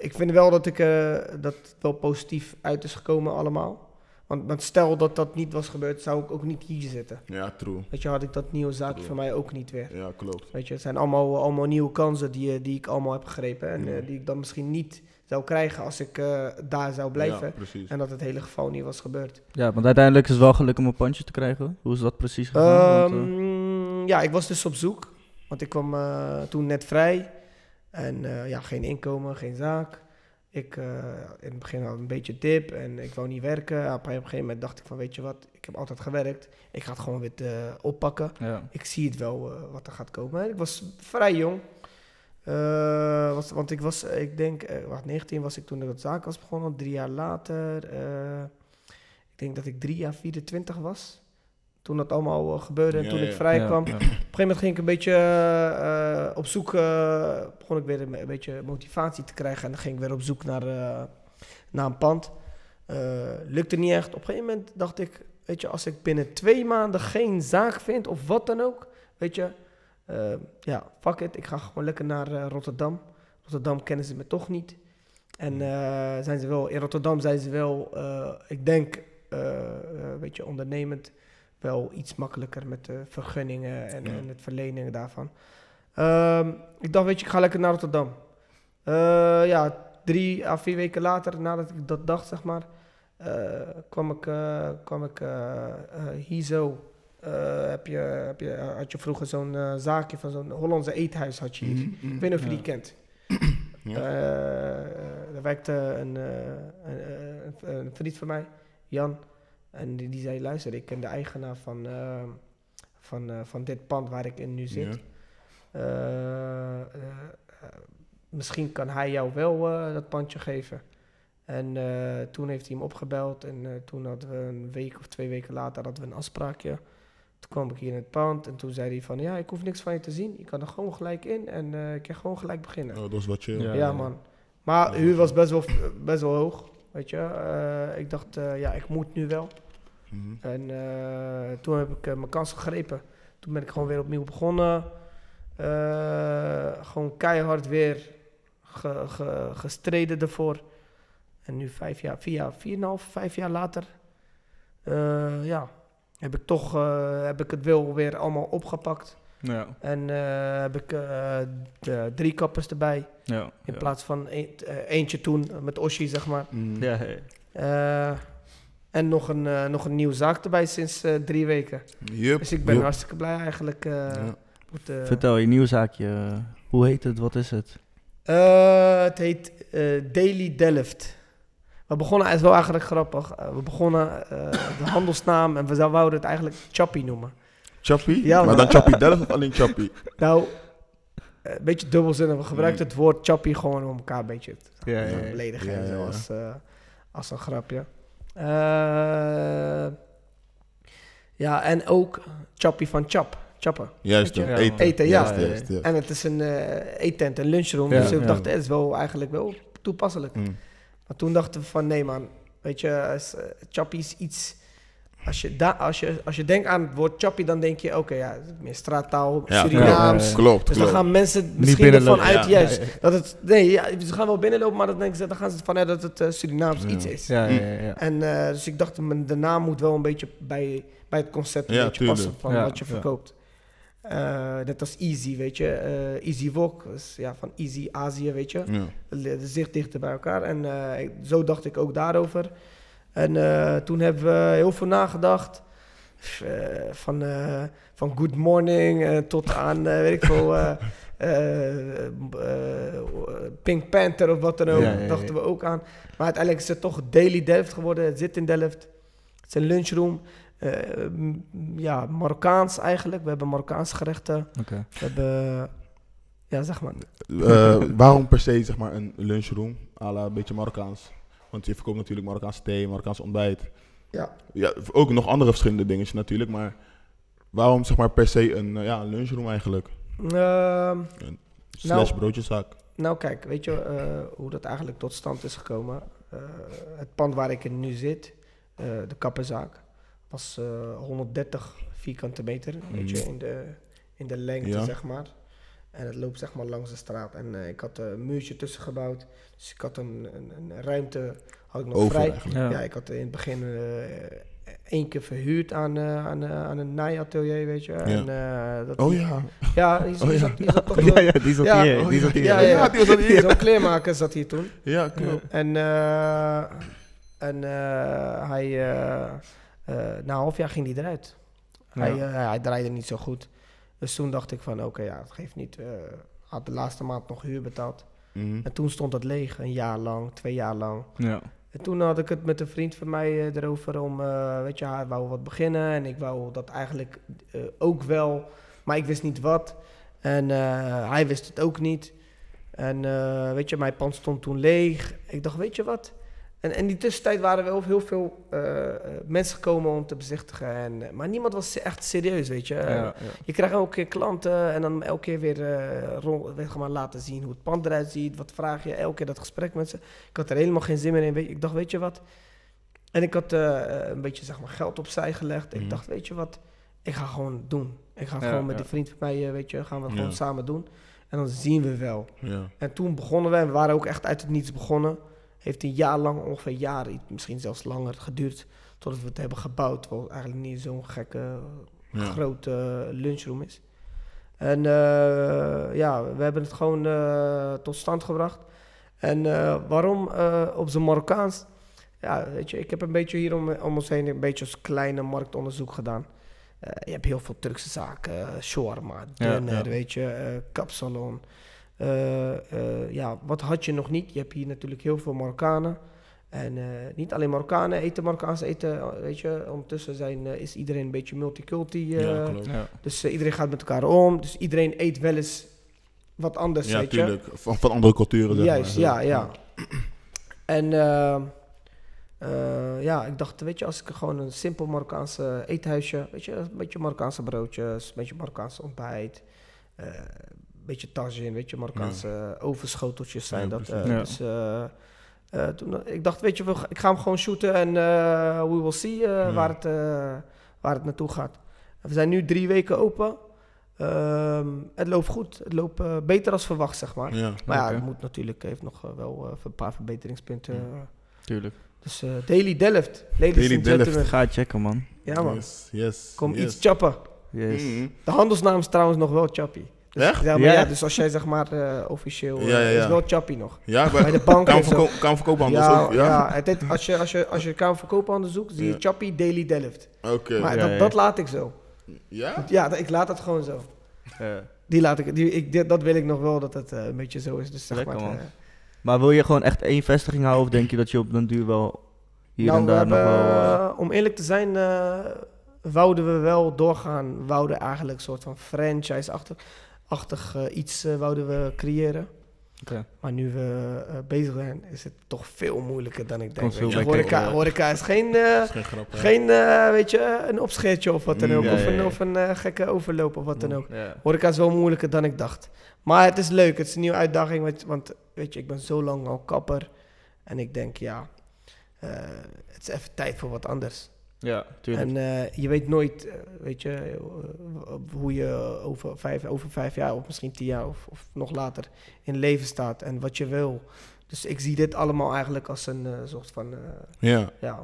ik vind wel dat, ik, eh, dat het wel positief uit is gekomen allemaal. Want, want stel dat dat niet was gebeurd, zou ik ook niet hier zitten. Ja, true. Weet je, had ik dat nieuwe zaakje True. voor mij ook niet weer. Ja, klopt. Weet je, het zijn allemaal, allemaal nieuwe kansen die, eh, die ik allemaal heb gegrepen. En Ja. eh, die ik dan misschien niet zou krijgen als ik eh, daar zou blijven. Ja, precies. En dat het hele geval niet was gebeurd. Ja, want uiteindelijk is het wel gelukt om een pandje te krijgen. Hoe is dat precies gegaan? Want, eh, Ehm, ja, ik was dus op zoek. Want ik kwam toen net vrij. En eh, ja, geen inkomen, geen zaak. Ik eh, in het begin had een beetje dip en ik wou niet werken. Op een gegeven moment dacht ik van, weet je wat, ik heb altijd gewerkt. Ik ga het gewoon weer eh, oppakken. ja. Ik zie het wel eh, wat er gaat komen. En ik was vrij jong. Was, want ik was, ik denk, eh, wacht, 19 was ik toen ik dat zaak was begonnen. Drie jaar later, ik denk dat ik drie jaar 24 was. Toen dat allemaal eh, gebeurde en Ja, toen ja. ik vrij Ja, kwam. ja. Op een gegeven moment ging ik een beetje eh, op zoek, eh, begon ik weer een, een beetje motivatie te krijgen. En dan ging ik weer op zoek naar, eh, naar een pand. Eh, lukte niet echt. Op een gegeven moment dacht ik, weet je, als ik binnen twee maanden geen zaak vind of wat dan ook, weet je, ja, fuck it, ik ga gewoon lekker naar eh, Rotterdam. Rotterdam kennen ze me toch niet. En eh, zijn ze wel, in Rotterdam zijn ze wel, eh, ik denk, weet je, ondernemend wel iets makkelijker met de vergunningen en, Ja. en het verlenen daarvan. Ehm, ik dacht, weet je, ik ga lekker naar Rotterdam. Eh, ja, drie à vier weken later, nadat ik dat dacht, zeg maar, eh, kwam ik, eh, kwam ik hier zo. heb je, heb je, had je vroeger zo'n zaakje van zo'n Hollandse eethuis had je hier. Mhm, mhm. Ik weet niet of je Ja. die kent. Ja. Er werkte een, een, een, een vriend van mij, Jan. En die, die zei, luister, ik ken de eigenaar van, eh, van, eh, van dit pand waar ik in nu zit. Ja. Eh, eh, misschien kan hij jou wel eh, dat pandje geven. En eh, toen heeft hij hem opgebeld en eh, toen hadden we een week of twee weken later hadden we een afspraakje. Toen kwam ik hier in het pand en toen zei hij van ja, ik hoef niks van je te zien. Je kan er gewoon gelijk in en eh, ik kan gewoon gelijk beginnen. Oh, dat was wat chill. Ja. Ja, man. Maar Ja, huur was best wel, best wel hoog, weet je. Eh, ik dacht, eh, ja, ik moet nu wel. Mhm. En eh, toen heb ik eh, mijn kans gegrepen. Toen ben ik gewoon weer opnieuw begonnen. Eh, gewoon keihard weer ge- ge- gestreden ervoor. En nu vijf jaar, vier jaar, vier en een half, vijf jaar later... eh, ja, heb ik toch eh, heb ik het wel weer allemaal opgepakt. Ja, En eh, heb ik eh, de drie kappers erbij. ja. In ja. plaats van een- eh, eentje toen met Oshi, zeg maar. Mhm. Ja, ja. En nog een, eh, nog een nieuwe zaak erbij sinds eh, drie weken. Yup, Dus ik ben hartstikke blij eigenlijk. eh, Ja. eh, Vertel je nieuw zaakje. Hoe heet het? Wat is het? Eh, het heet eh, Daily Delft. We begonnen, het is wel eigenlijk grappig. We begonnen eh, de handelsnaam en we zou- wouden het eigenlijk Chappy noemen. Chappie? Ja, maar dan Chappie Delft of alleen Chappie? Nou, een beetje dubbelzinnig. We gebruikten Mm. het woord Chappy gewoon om elkaar een beetje te Ja, beledigen Ja, en ja, zo ja. als, eh, als een grapje. Eh, ja, en ook Chappy van Chap. Chappen. Juist, eten. Eten, ja. Juist, juist, juist. En het is een eh eettent, een lunchroom. Ja, dus we ja. dachten, het is wel eigenlijk wel toepasselijk. Mm. Maar toen dachten we van, nee man, weet je, eh, Chappie is iets... Als je, da als, je, als je denkt aan het woord Chappie, dan denk je, oké, ja, meer straattaal, Ja, Surinaams. ja. Klopt, Dus dan klopt. gaan mensen misschien ervan uit, Ja. juist, dat het... Nee, ja, ze gaan wel binnenlopen, maar dan, denken ze, dan gaan ze ervan uit dat het eh, Surinaams Ja. iets is. Ja, ja, ja. ja. En eh, dus ik dacht, de naam moet wel een beetje bij, bij het concept een Ja, beetje tuurlijk. passen van Ja, wat je ja. verkoopt. Eh, net als Easy, weet je. eh, easy Wok, dus ja, van Easy Azië, weet je. Ja. De zicht dichter bij elkaar. En eh, ik- zo dacht ik ook daarover. En eh, toen hebben we heel veel nagedacht. Eh, van, eh, van Good Morning eh, tot aan, eh, weet ik veel, eh, eh, eh, Pink Panther of wat dan ook. Ja, ja, ja. Dachten we ook aan. Maar uiteindelijk is het toch Daily Delft geworden. Het zit in Delft. Het is een lunchroom. Eh, m- ja, Marokkaans eigenlijk. We hebben Marokkaanse gerechten. Oké. We hebben... Ja, zeg maar. Eh, waarom per se zeg maar een lunchroom, à la een beetje Marokkaans? Want je verkoopt natuurlijk Marokkaanse thee, Marokkaans ontbijt. Ja. Ja, ook nog andere verschillende dingetjes natuurlijk, maar waarom zeg maar per se een, eh, ja, een lunchroom eigenlijk? Ehm, Slash Nou- broodjeszaak. Nou, kijk, weet je eh, hoe dat eigenlijk tot stand is gekomen? Eh, het pand waar ik in nu zit, de kappenzaak, was eh, 130 vierkante meter, weet je, Mhm. in de, in de lengte, Ja. zeg maar. En het loopt zeg maar langs de straat. En eh, ik had een muurtje tussen gebouwd, dus ik had een, een, een ruimte, had ik nog Over vrij. eigenlijk. Ja. Ja, ik had in het begin eh, één keer verhuurd aan, eh, aan, eh, aan een naaiatelier, weet je. En, eh, dat Oh die- ja. Ja, die, Oh die ja. zat, die zat toch Ja, ja, die zat Ja. hier. Oh, die ja. zat hier. Ja, ja, Ja, die was hier. Zo'n kleermaker zat hier toen. Ja, klopt. En, eh, en eh, hij, eh, eh, na een half jaar ging hij eruit. Hij, Ja. eh, hij draaide niet zo goed. Dus toen dacht ik van, oké, ja, het geeft niet. eh had de laatste maand nog huur betaald. Mhm. En toen stond het leeg, een jaar lang, twee jaar lang. Ja. En toen had ik het met een vriend van mij eh, erover om, eh, weet je, hij wou wat beginnen. En ik wou dat eigenlijk eh, ook wel, maar ik wist niet wat. En eh, hij wist het ook niet. En eh, weet je, mijn pand stond toen leeg. Ik dacht, weet je wat? En in die tussentijd waren wel heel veel eh, eh, mensen gekomen om te bezichtigen. En, eh, maar niemand was echt serieus, weet je. Ja, ja. Je krijgt elke keer klanten en dan elke keer weer uh, rond, weet je, maar laten zien hoe het pand eruit ziet. Wat vraag je? Elke keer dat gesprek met ze. Ik had er helemaal geen zin meer in. Weet je, Ik dacht, weet je wat? En ik had eh, een beetje zeg maar, geld opzij gelegd. Mhm. Ik dacht, weet je wat? Ik ga gewoon doen. Ik ga Ja, gewoon met die vriend van mij, eh, weet je, gaan we gewoon samen doen. En dan zien we wel. Ja. En toen begonnen we, en we waren ook echt uit het niets begonnen. Heeft een jaar lang, ongeveer een jaar, iets- misschien zelfs langer geduurd, totdat we het hebben gebouwd. Wat eigenlijk niet zo'n gekke, Ja. grote lunchroom is. En eh, ja, we hebben het gewoon eh, tot stand gebracht. En eh, waarom eh, op zijn Marokkaans? Ja, weet je, ik heb een beetje hier om, om ons heen een beetje als kleine marktonderzoek gedaan. Eh, je hebt heel veel Turkse zaken, shawarma, Ja, ja. weet je, eh, kapsalon. Eh, eh, ja, wat had je nog niet? Je hebt hier natuurlijk heel veel Marokkanen. En eh, niet alleen Marokkanen eten Marokkaans eten, weet je. Ondertussen zijn, eh, is iedereen een beetje multiculti. eh, ja, klopt. Ja. dus iedereen gaat met elkaar om. Dus iedereen eet wel eens wat anders, Ja, weet je. tuurlijk. Van, van andere culturen. zeg Juist, maar. ja, ja. En ja, ik dacht, weet je, als ik gewoon een simpel Marokkaanse eethuisje, weet je, een beetje Marokkaanse broodjes, een beetje Marokkaanse ontbijt, eh, beetje tagine, weet je, Marokkaanse ovenschoteltjes zijn Ja, dat. precies. eh, Ja. Dus eh, eh, toen, ik dacht, weet je, we- ik ga hem gewoon shooten en eh, we will see eh, Ja. waar, het, eh, waar het naartoe gaat. We zijn nu drie weken open. Ehm, het loopt goed. Het loopt eh, beter als verwacht, zeg maar. Ja. Maar ja, het moet natuurlijk, heeft nog eh, wel eh, een paar verbeteringspunten. Ja. eh. Tuurlijk. Dus eh, Daily Delft, ladies Daily Delft. Ga checken, man. Ja man, Yes, yes. kom yes. iets chappen. Yes. Mhm. De handelsnaam is trouwens nog wel Chappie. Dus, Echt? Ja, maar Ja? ja, dus als jij zeg maar eh, officieel, eh, Ja, ja, ja. is wel Chappie nog. Ja, Bij bij de bank en zo. Kamerverko- Kamerverkoophandel Ja, ook. ja. Ja, het heet- als je, als je, als je kamerverkoophandel zoekt, zie je Ja. Chappie Daily Delft. oké. Maar Ja, dat, ja. dat laat ik zo. Ja? Ja, dat- ik laat het gewoon zo. Ja. die laat ik, die, ik dit- dat wil ik nog wel, dat het eh, een beetje zo is. Dus zeg Lekker, maar, man. eh, Maar wil je gewoon echt één vestiging houden of denk je dat je op den duur wel hier nou, en we daar nog wel... eh, eh, om eerlijk te zijn, eh, wouden we wel doorgaan. Wouden eigenlijk een soort van franchise-achtig achtig, eh, iets eh, wouden we creëren. Oké. Maar nu we eh, bezig zijn, is het toch veel moeilijker dan ik denk. Veel lekkerder, horeca, ja. horeca is geen, eh, Dat is geen grap. hè. geen eh, weet je, een opscheertje of wat dan Mm, ook. ja, of ja, een, ja. of een gekke overloop of wat dan ook. Ja. Horeca is wel moeilijker dan ik dacht. Maar het is leuk, het is een nieuwe uitdaging. Want, want weet je, ik ben zo lang al kapper. En ik denk, ja, eh, het is even tijd voor wat anders. Ja, tuurlijk. En eh, je weet nooit, eh, weet je, eh, hoe je over vijf, over vijf jaar of misschien tien jaar of, of nog later in leven staat en wat je wil. Dus ik zie dit allemaal eigenlijk als een eh, soort van, eh, Ja. ja,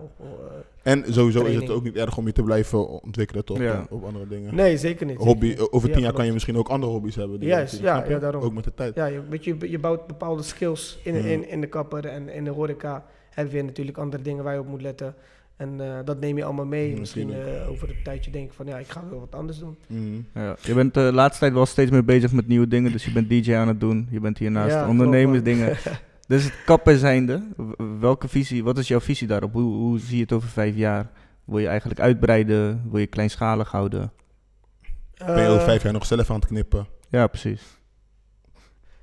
En sowieso is het ook niet erg om je te blijven ontwikkelen, toch? Ja. Op andere dingen. nee, zeker niet. Hobby, zeker niet. over Ja, tien jaar kan je misschien ook andere hobby's hebben. die je ja, ja, daarom. Ook met de tijd. Ja, je, weet je, je bouwt bepaalde skills in, Ja. in, in de kapper en in de horeca. Heb je weer natuurlijk andere dingen waar je op moet letten. En eh, dat neem je allemaal mee. Misschien eh, over een tijdje denk ik van ja, ik ga wel wat anders doen. Mhm. Ja. Je bent de laatste tijd wel steeds meer bezig met nieuwe dingen, dus je bent DJ aan het doen. Je bent hiernaast Ja, ondernemersdingen. Dus het kappen zijnde, welke visie, wat is jouw visie daarop? Hoe, hoe zie je het over vijf jaar? Wil je eigenlijk uitbreiden? Wil je kleinschalig houden? man. Ben je over Eh, vijf jaar nog zelf aan het knippen? Ja, precies.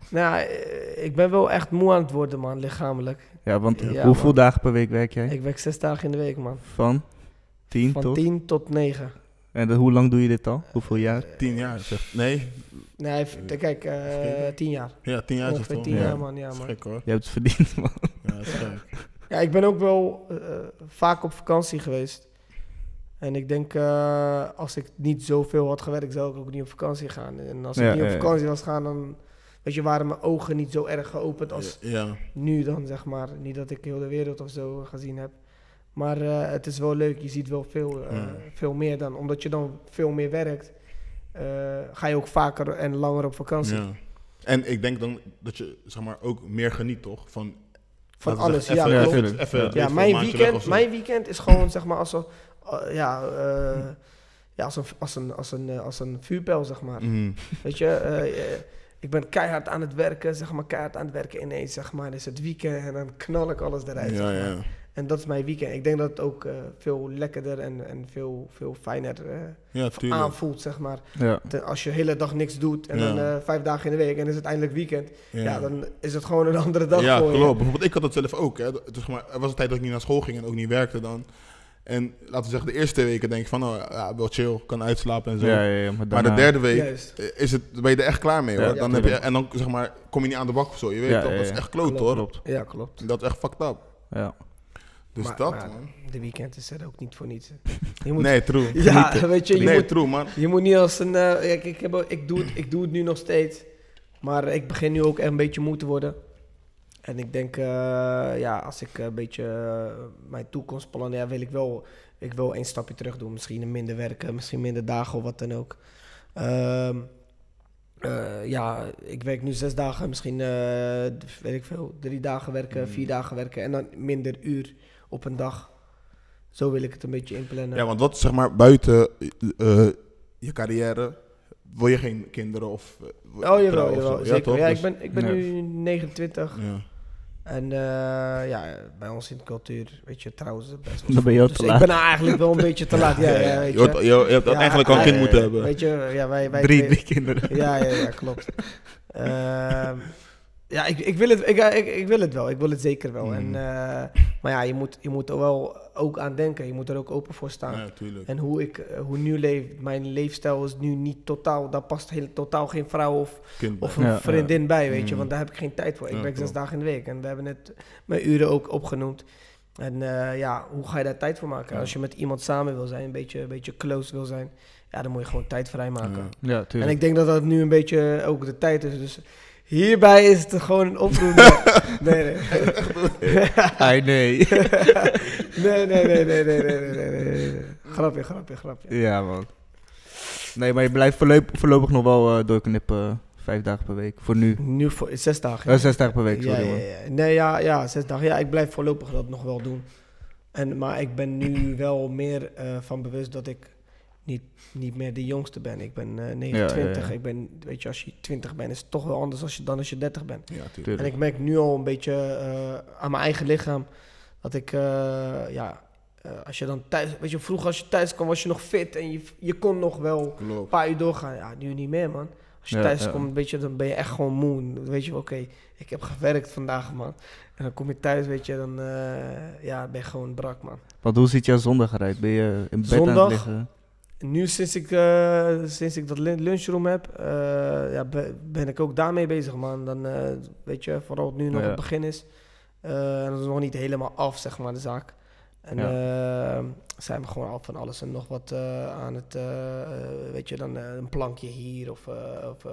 Nou, ja, eh, ik ben wel echt moe aan het worden, man, lichamelijk. Ja, want Ja, hoeveel man. dagen per week werk jij? Ik werk zes dagen in de week, man. Van? Tien Van tot? tien tot negen. En dan hoe lang doe je dit al? Hoeveel jaar? Tien jaar, zeg. Nee? Nee, v- kijk, eh, Vergeten? tien jaar. Ja, tien jaar is het Ongeveer tien ja. jaar, man. Ja, man. hoor. Je hebt het verdiend, man. Ja, dat is gek. Ja, ik ben ook wel eh, vaak op vakantie geweest. En ik denk, eh, als ik niet zoveel had gewerkt, zou ik ook niet op vakantie gaan. En als Ja, ik niet op ja, ja. vakantie was gaan, dan weet je, waren mijn ogen niet zo erg geopend als Ja. nu dan, zeg maar. Niet dat ik heel de wereld of zo gezien heb. Maar eh, het is wel leuk, je ziet wel veel, eh, Ja. veel meer dan. Omdat je dan veel meer werkt, eh, ga je ook vaker en langer op vakantie. ja. En ik denk dan dat je zeg maar ook meer geniet, toch? Van, Van alles, zeggen, ja. even- Ja. mijn weekend, mijn weekend is gewoon zeg maar als een, ja, eh, ja, als een, als een, als een, als een vuurpijl, zeg maar. Mhm. Weet je, eh, eh, ik ben keihard aan het werken, zeg maar, keihard aan het werken ineens, zeg maar, is het weekend en dan knal ik alles eruit, Ja, zeg maar. ja. En dat is mijn weekend. Ik denk dat het ook eh, veel lekkerder en, en veel, veel fijner eh, Ja, aanvoelt, zeg maar. Ja. Als je de hele dag niks doet en Ja. dan eh, vijf dagen in de week en is het eindelijk weekend, ja. Ja, dan is het gewoon een andere dag ja voor je. klopt. Bijvoorbeeld, ik had dat zelf ook. Hè. Zeg maar, er was een tijd dat ik niet naar school ging en ook niet werkte dan. En laten we zeggen, de eerste twee weken denk ik van, oh, ja, wel chill, kan uitslapen en zo. Ja, ja, ja, maar, maar de derde week Juist. is het, ben je er echt klaar mee hoor. Ja, dan heb je, en dan zeg maar, kom je niet aan de bak of zo. Je weet Ja, toch, ja, dat is echt kloot Klopt, hoor. Klopt. Ja, klopt. Dat is echt fucked up. Ja. Dus Maar- dat maar man. De weekend is er ook niet voor niets. Je moet, Nee, true. ja, weet je, je, nee, moet, true man. je moet niet als een... eh, ik, ik, heb, ik, doe het, ik doe het nu nog steeds. Maar ik begin nu ook echt een beetje moe te worden. En ik denk, eh, ja, als ik een beetje eh, mijn toekomst plannen, ja, wil ik wel, ik wil één stapje terug doen. Misschien minder werken, misschien minder dagen of wat dan ook. Ehm, eh, ja, ik werk nu zes dagen, misschien, eh, weet ik veel, drie dagen werken, Mm. vier dagen werken en dan minder uur op een dag. Zo wil ik het een beetje inplannen. Ja, want wat zeg maar buiten eh, je carrière, wil je geen kinderen of Oh, jawel, jawel, zo? zeker. Ja, Dus- ik ben, ik ben Ja. nu 29 ja. En eh, ja, bij ons in de cultuur, weet je, trouwens best wel Dan ben je dus te ik laat. ben eigenlijk wel een beetje te laat. Ja, ja, weet je, je. je, je had Ja, eigenlijk al een kind moeten hebben. Weet je, ja, wij... wij Drie, twee- drie kinderen. Ja, ja, ja, klopt. Ehm, ja, ik, ik, wil het, ik, ik, ik wil het wel. Ik wil het zeker wel. Mm. En, eh, maar ja, je moet, je moet er wel ook aan denken. Je moet er ook open voor staan. Ja, tuurlijk. En hoe ik eh, hoe nu leef, mijn leefstijl is nu niet totaal, daar past heel, totaal geen vrouw of, of een Ja, vriendin bij, weet je, Mm. want daar heb ik geen tijd voor. Ik Ja, werk zes dagen in de week en we hebben net mijn uren ook opgenoemd. En eh, ja, hoe ga je daar tijd voor maken? Ja. Als je met iemand samen wil zijn, een beetje, een beetje close wil zijn, ja, dan moet je gewoon tijd vrijmaken. Ja. Ja, En tuurlijk. ik denk dat dat nu een beetje ook de tijd is. Dus Hierbij is het gewoon een oproep. Nee, nee. Ai, nee. nee, nee, nee, nee, nee, nee, nee, nee. Grapje, grapje, grapje. Ja, man. Nee, maar je blijft voorlopig, nog wel uh, doorknippen. Eh, vijf dagen per week, voor nu. Nu voor eh, zes dagen. Ja. Uh, zes dagen per week, sorry ja, man. Ja, nee, ja, ja, zes dagen. Ja, ik blijf voorlopig dat nog wel doen. En, maar ik ben nu wel meer uh, van bewust dat ik niet, niet meer de jongste ben. Ik ben eh 29. ja, ja. Ik ben, weet je, als je 20 bent, is het toch wel anders als je, dan als je 30 bent. Ja, tuurlijk. Tuurlijk. En ik merk nu al een beetje eh, aan mijn eigen lichaam dat ik, eh, ja, eh, als je dan thuis, weet je, vroeger als je thuis kwam was je nog fit en je, je kon nog wel een paar uur doorgaan. Ja, nu niet meer, man. Als je Ja, thuis ja. komt, weet je, dan ben je echt gewoon moe. Dan weet je, wel, oké, ik heb gewerkt vandaag, man. En dan kom je thuis, weet je, dan eh, ja, ben je gewoon brak, man. Want hoe ziet jouw zondag eruit? Ben je in bed aan het liggen? Nu sinds ik, eh, sinds ik dat lun- lunchroom heb, eh, ja, be- ben ik ook daarmee bezig, man. Dan eh, weet je, vooral het nu nog Ja. het begin is. En dat is nog niet helemaal af, zeg maar, de zaak. En eh, zijn we gewoon al van alles en nog wat aan het, weet je, dan een plankje hier of, of,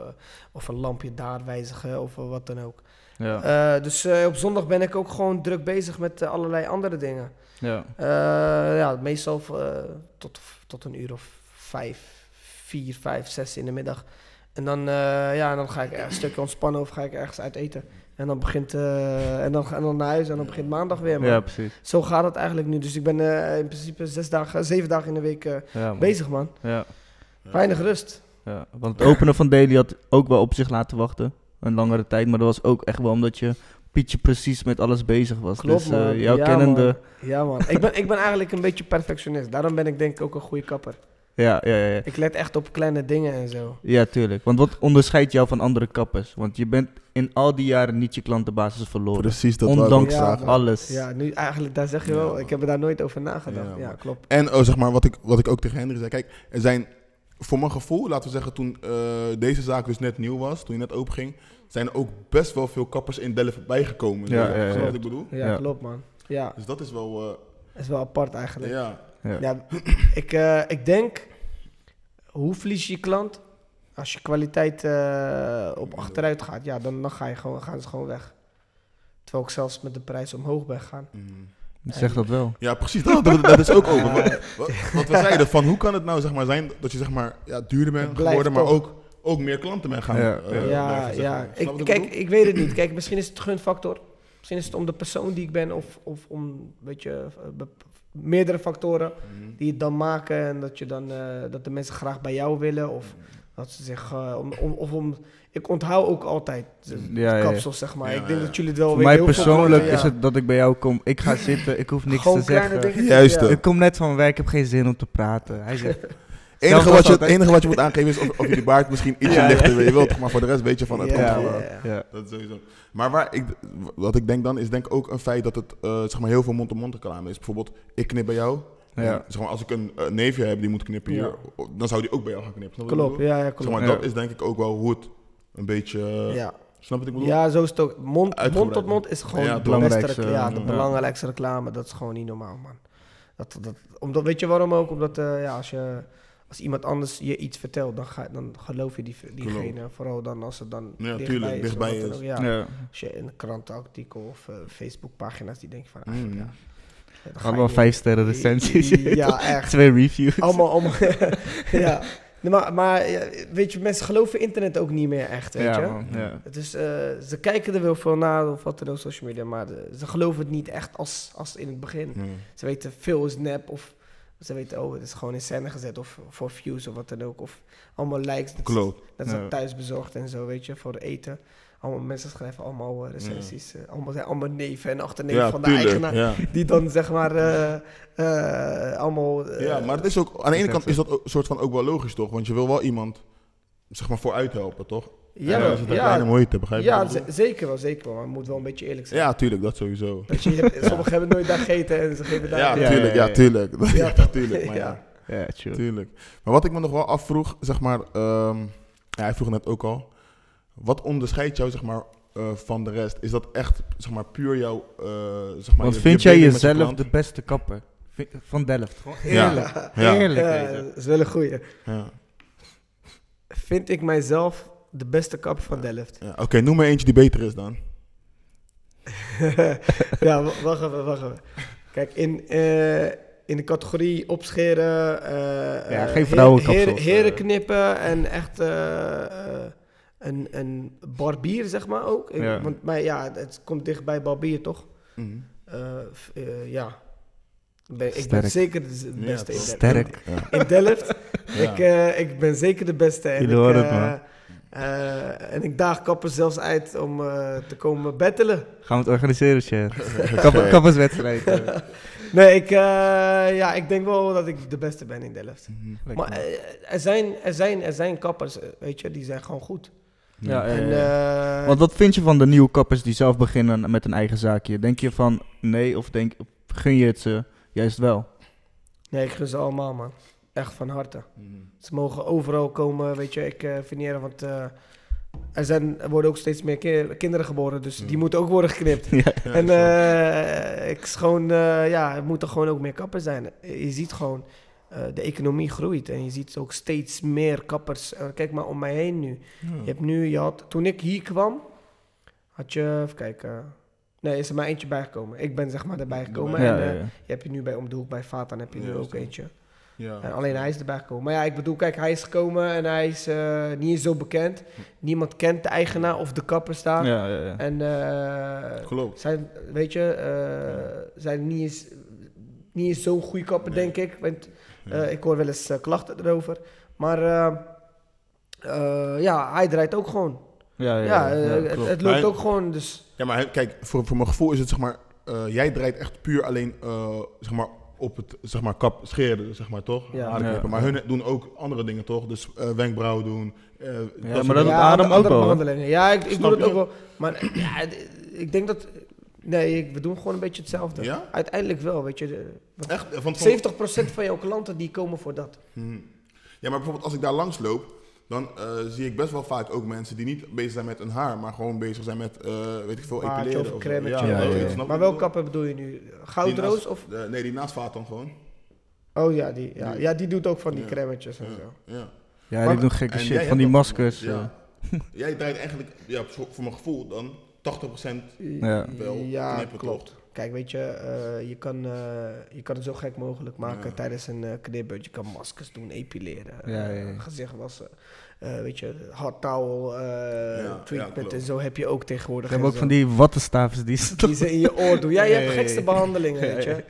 of een lampje daar wijzigen of wat dan ook. Ja. Eh, dus eh, op zondag ben ik ook gewoon druk bezig met eh, allerlei andere dingen. ja. Eh, ja, meestal eh, tot, tot een uur of vijf, vier, vijf, zes in de middag. En dan, eh, ja, dan ga ik een stukje ontspannen of ga ik ergens uit eten. En dan begint, eh, en dan, en dan naar huis en dan begint maandag weer. Man. ja, precies. Zo gaat het eigenlijk nu. Dus ik ben eh, in principe zes dagen, zeven dagen in de week eh, Ja, man. bezig, man. Ja. Weinig rust. Ja, want het openen van Daily had ook wel op zich laten wachten. Een langere tijd. Maar dat was ook echt wel omdat je Pietje precies met alles bezig was. Klopt, dus eh, man. jouw Ja, kennende... man. Ja, man. ik, ben, ik ben eigenlijk een beetje perfectionist. Daarom ben ik denk ik ook een goede kapper. Ja, ja, ja, ja. Ik let echt op kleine dingen en zo. Ja, tuurlijk. Want wat onderscheidt jou van andere kappers? Want je bent in al die jaren niet je klantenbasis verloren. Precies, dat wou ik ook Ondanks Ja, alles. Ja, nu eigenlijk, daar zeg je Ja, wel. man. ik heb er daar nooit over nagedacht. Ja, klopt. En oh, zeg maar, wat ik, wat ik ook tegen Henry zei. Kijk, er zijn voor mijn gevoel, laten we zeggen, toen eh, deze zaak dus net nieuw was, toen je net openging, zijn er ook best wel veel kappers in Delft bijgekomen. Ja, ja, je ja. wat ik bedoel? Ja, Ja. klopt man. Ja, Dus dat is wel, eh, dat is wel apart eigenlijk. Ja, ja. Ja. ik, eh, ik denk, hoe verlies je je klant? Als je kwaliteit eh, op achteruit gaat, ja, dan, dan ga je gewoon, gaan ze gewoon weg. Terwijl ik zelfs met de prijs omhoog ben gaan. Mm. Zeg dat wel. Ja, precies. Dat, dat, dat is ook over. Wat, we zeiden, van hoe kan het nou zeg maar, zijn dat je zeg maar, ja, duurder bent geworden, maar toch. ook, ook meer klanten bent gaan Ja, eh, ja, Ik, kijk, bedoel? ik weet het niet. Kijk, misschien is het gunfactor. Misschien is het om de persoon die ik ben of, of om, weet je, eh, meerdere factoren. Mhm. die het dan maken en dat, je dan, eh, dat de mensen graag bij jou willen of dat ze zich om, om, of om ik onthoud ook altijd de, de Ja, ja, ja. kapsels zeg maar Ja, ik denk ja. dat jullie het wel Voor weten. mij Heel persoonlijk is ja. het dat ik bij jou kom. Ik ga zitten, ik hoef niks gewoon te zeggen. Juist. Ik kom net van werk, ik heb geen zin om te praten. Hij zegt, enige wat, je, het enige wat je moet aangeven is of, of je die baard misschien ietsje Ja, lichter weet je wel, toch, maar voor de rest weet je van het Ja, komt gewoon. Dat is sowieso. Maar waar ik, wat ik denk dan, is denk ik ook een feit dat het eh, zeg maar heel veel mond-to-mond reclame is. Bijvoorbeeld, ik knip bij jou. Ja. En, zeg maar, als ik een eh, neefje heb die moet knippen hier, dan zou die ook bij jou gaan knippen. Klopt ja ja Zeg klopt maar, Ja. dat is denk ik ook wel hoe het een beetje... eh, ja. Snap je wat ik bedoel? ja zo is het ook mond, mond tot mond is gewoon Ja, de beste belangrijkste, reclame, ja, de ja. belangrijkste reclame dat is gewoon niet normaal man dat, dat, omdat, weet je waarom ook omdat eh, ja, als je als iemand anders je iets vertelt dan, ga, dan geloof je die, diegene vooral dan als het dan Ja, dichtbij tuurlijk, is, dichtbij is. ook, ja. Ja. Als je in een krantenartikel of eh, Facebookpagina's die denk je van, Mm. eigenlijk, ja. Allemaal vijf sterren recensies. Ja, echt. Twee reviews. Allemaal, allemaal. ja. Nee, maar, maar weet je, mensen geloven internet ook niet meer echt, weet ja, je. man. Ja. Het is, eh, ze kijken er wel veel naar of wat dan ook, social media, maar de- ze geloven het niet echt als, als in het begin. Ze weten veel is nep of ze weten, oh, het is gewoon in scène gezet of voor views of wat dan ook. Of allemaal likes. Dat, Klopt. dat is Ja. ook thuis bezorgd en zo, weet je, voor eten. Allemaal mensen schrijven allemaal eh, recensies. eh, allemaal zijn allemaal neven en achterneven Ja, van de tuurlijk. eigenaar. Ja. Die dan zeg maar eh, allemaal. ja, maar het is ook, aan de ene kant is dat ook soort van ook wel logisch, toch? Want je wil wel iemand, zeg maar, vooruit helpen, toch? Ja, een ja, kleine moeite, begrijp je? ja, zeker wel, zeker wel. Maar het moet wel een beetje eerlijk zijn. ja, tuurlijk, dat sowieso. Weet je, sommigen hebben nooit daar gegeten en ze geven daar. Ja, Ja, tuurlijk, ja, ja, ja. tuurlijk. Ja. Ja, tuurlijk, maar ja. Ja. Ja, chill. Tuurlijk. Maar wat ik me nog wel afvroeg, zeg maar, ehm, ja, hij vroeg net ook al. Wat onderscheidt jou, zeg maar, eh, van de rest? Is dat echt, zeg maar, puur jouw, eh, zeg maar... Want je- vind je jij je jezelf de beste kapper? Van Delft. Gewoon Ja. eerlijk. Ja. Eerlijk. Ja, dat is wel een goeie. Ja. Vind ik mijzelf de beste kap van Delft? Ja, Oké, noem maar eentje die beter is dan. ja, wacht even, wacht even. Kijk, in, eh, in de categorie opscheren... eh, Ja, eh, geen vrouwenkapsels, heren- heren knippen en echt een, een barbier, zeg maar ook. Ik- Ja. Want maar ja, het komt dicht bij barbier, toch? F- eh, ja. Ben, ik ben zeker de Ja, beste in? Delft. Sterk. Ja. In Delft. Ja. ik, eh, ik ben zeker de beste. En Jullie ik, het, man. Eh, en ik daag kappers zelfs uit om eh, te komen battelen. Gaan we het organiseren? Kapper, kapperswedstrijd. eh. Nee, ik, eh, ja, ik denk wel dat ik de beste ben in Delft. Mhm. Maar er, zijn, er, zijn, er zijn kappers, weet je, die zijn gewoon goed. Ja, en, ja. eh, Want wat vind je van de nieuwe kappers die zelf beginnen met een eigen zaakje? Denk je van nee of denk, gun je het ze juist wel? Nee, ik gun ze allemaal, man. Echt van harte. Mhm. Ze mogen overal komen, weet je. Ik eh vind niet erg, want eh, er, zijn, er worden ook steeds meer ki- kinderen geboren, dus die Mm. moeten ook worden geknipt. Ja. En eh, ik is gewoon, ja, er moeten gewoon ook meer kappers zijn. Je ziet gewoon, de economie groeit en je ziet ook steeds meer kappers. Kijk maar om mij heen nu. Je hebt nu, je had, toen ik hier kwam, had je, even kijken. Nee, is er maar eentje bijgekomen. Ik ben zeg maar erbij gekomen. Ja, en ja, ja. je hebt je nu bij om de hoek bij Vatan heb je nu ook eentje. Ja. En alleen hij is erbij gekomen. Maar ja, ik bedoel, kijk, hij is gekomen en hij is eh, niet eens zo bekend. Niemand kent de eigenaar of de kappers daar. Ja, ja, ja. En eh, Klopt. zijn, weet je, eh, zijn niet eens, niet eens zo'n goede kapper, Nee. denk ik. Want Ja. eh, ik hoor wel eens klachten erover. Maar eh, eh, ja, hij draait ook gewoon. Ja, ja, Ja, ja, ja, het, het loopt Maar- ook gewoon. Dus Ja, maar kijk, voor, voor mijn gevoel is het zeg maar, eh, jij draait echt puur alleen eh, zeg maar, op het zeg maar, kap scheren, zeg maar toch? Ja. Ja. Maar hun doen ook andere dingen toch? Dus eh, wenkbrauwen doen. eh, dat soort maar dat doet ja, Adam ook wel. Ja, ik, ik doe het ook wel. Maar ja, ik denk dat... Nee, ik- we doen gewoon een beetje hetzelfde. Ja? Uiteindelijk wel, weet je. de- Echt? Want 70% van jouw klanten die komen voor dat. Hmm. Ja, maar bijvoorbeeld als ik daar langs loop, dan eh, zie ik best wel vaak ook mensen die niet bezig zijn met een haar, maar gewoon bezig zijn met, eh, weet ik veel, Baardje epileren. of of cremmetje. Ja, ja, ja. Maar welke kappen bedoel je nu? Goudroos naast- of... nee, die naast vaat dan gewoon. Oh ja, die, ja, Die- ja, die doet ook van die Ja. cremmetjes en Ja, zo. ja. Ja, die doen gekke shit. Van die maskers. Ja. eh. Jij draait eigenlijk, ja, voor, voor mijn gevoel dan, 80% Ja. wel Ja, knippen, klopt. Kijk, weet je, eh, je, kan, eh, je kan het zo gek mogelijk maken Ja. tijdens een knipbeurt. Je kan maskers doen, epileren, Ja, ja, ja. gezicht wassen. eh, weet je, hot towel, eh, ja, treatment en zo heb je ook tegenwoordig. Ze hebben en ook van die wattenstaafjes die ze Die ze in je oor doen. Ja, je Ja, hebt ja, gekste ja. behandelingen, Ja, weet je.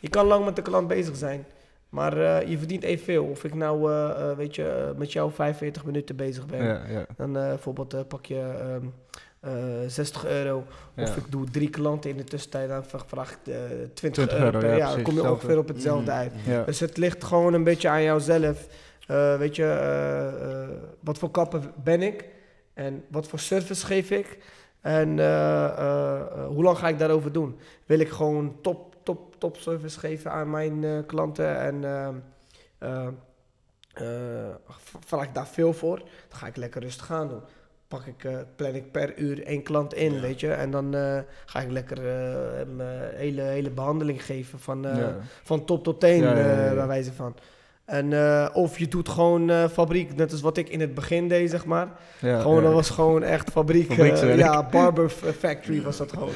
Je kan lang met de klant bezig zijn. Maar eh, je verdient evenveel. Of ik nou, weet je, met jou 45 minuten bezig ben. Ja, ja. Dan eh, bijvoorbeeld pak je ehm, eh, 60 euro. Of Ja. ik doe drie klanten in de tussentijd. Dan vra- vraag ik eh, 20, 20 euro euro, per. ja, Ja, dan kom je hetzelfde. ongeveer op hetzelfde Mhm. uit. Ja. Dus het ligt gewoon een beetje aan jouzelf. Eh, weet je, eh, eh, wat voor kappen ben ik? En wat voor service geef ik? En eh, eh, eh, hoe lang ga ik daarover doen? Wil ik gewoon top, top, top service geven aan mijn eh, klanten? En ehm, eh, eh, vraag ik daar veel voor? Dan ga ik lekker rustig aan doen. Pak ik, eh, plan ik per uur één klant in, Ja. weet je? En dan eh, ga ik lekker hem eh, hele, hele behandeling geven van... Ja. van top tot teen, bij wijze van. En, of je doet gewoon fabriek, net als wat ik in het begin deed, zeg maar. Gewoon, dat was gewoon echt fabriek. ja, barber factory was dat gewoon.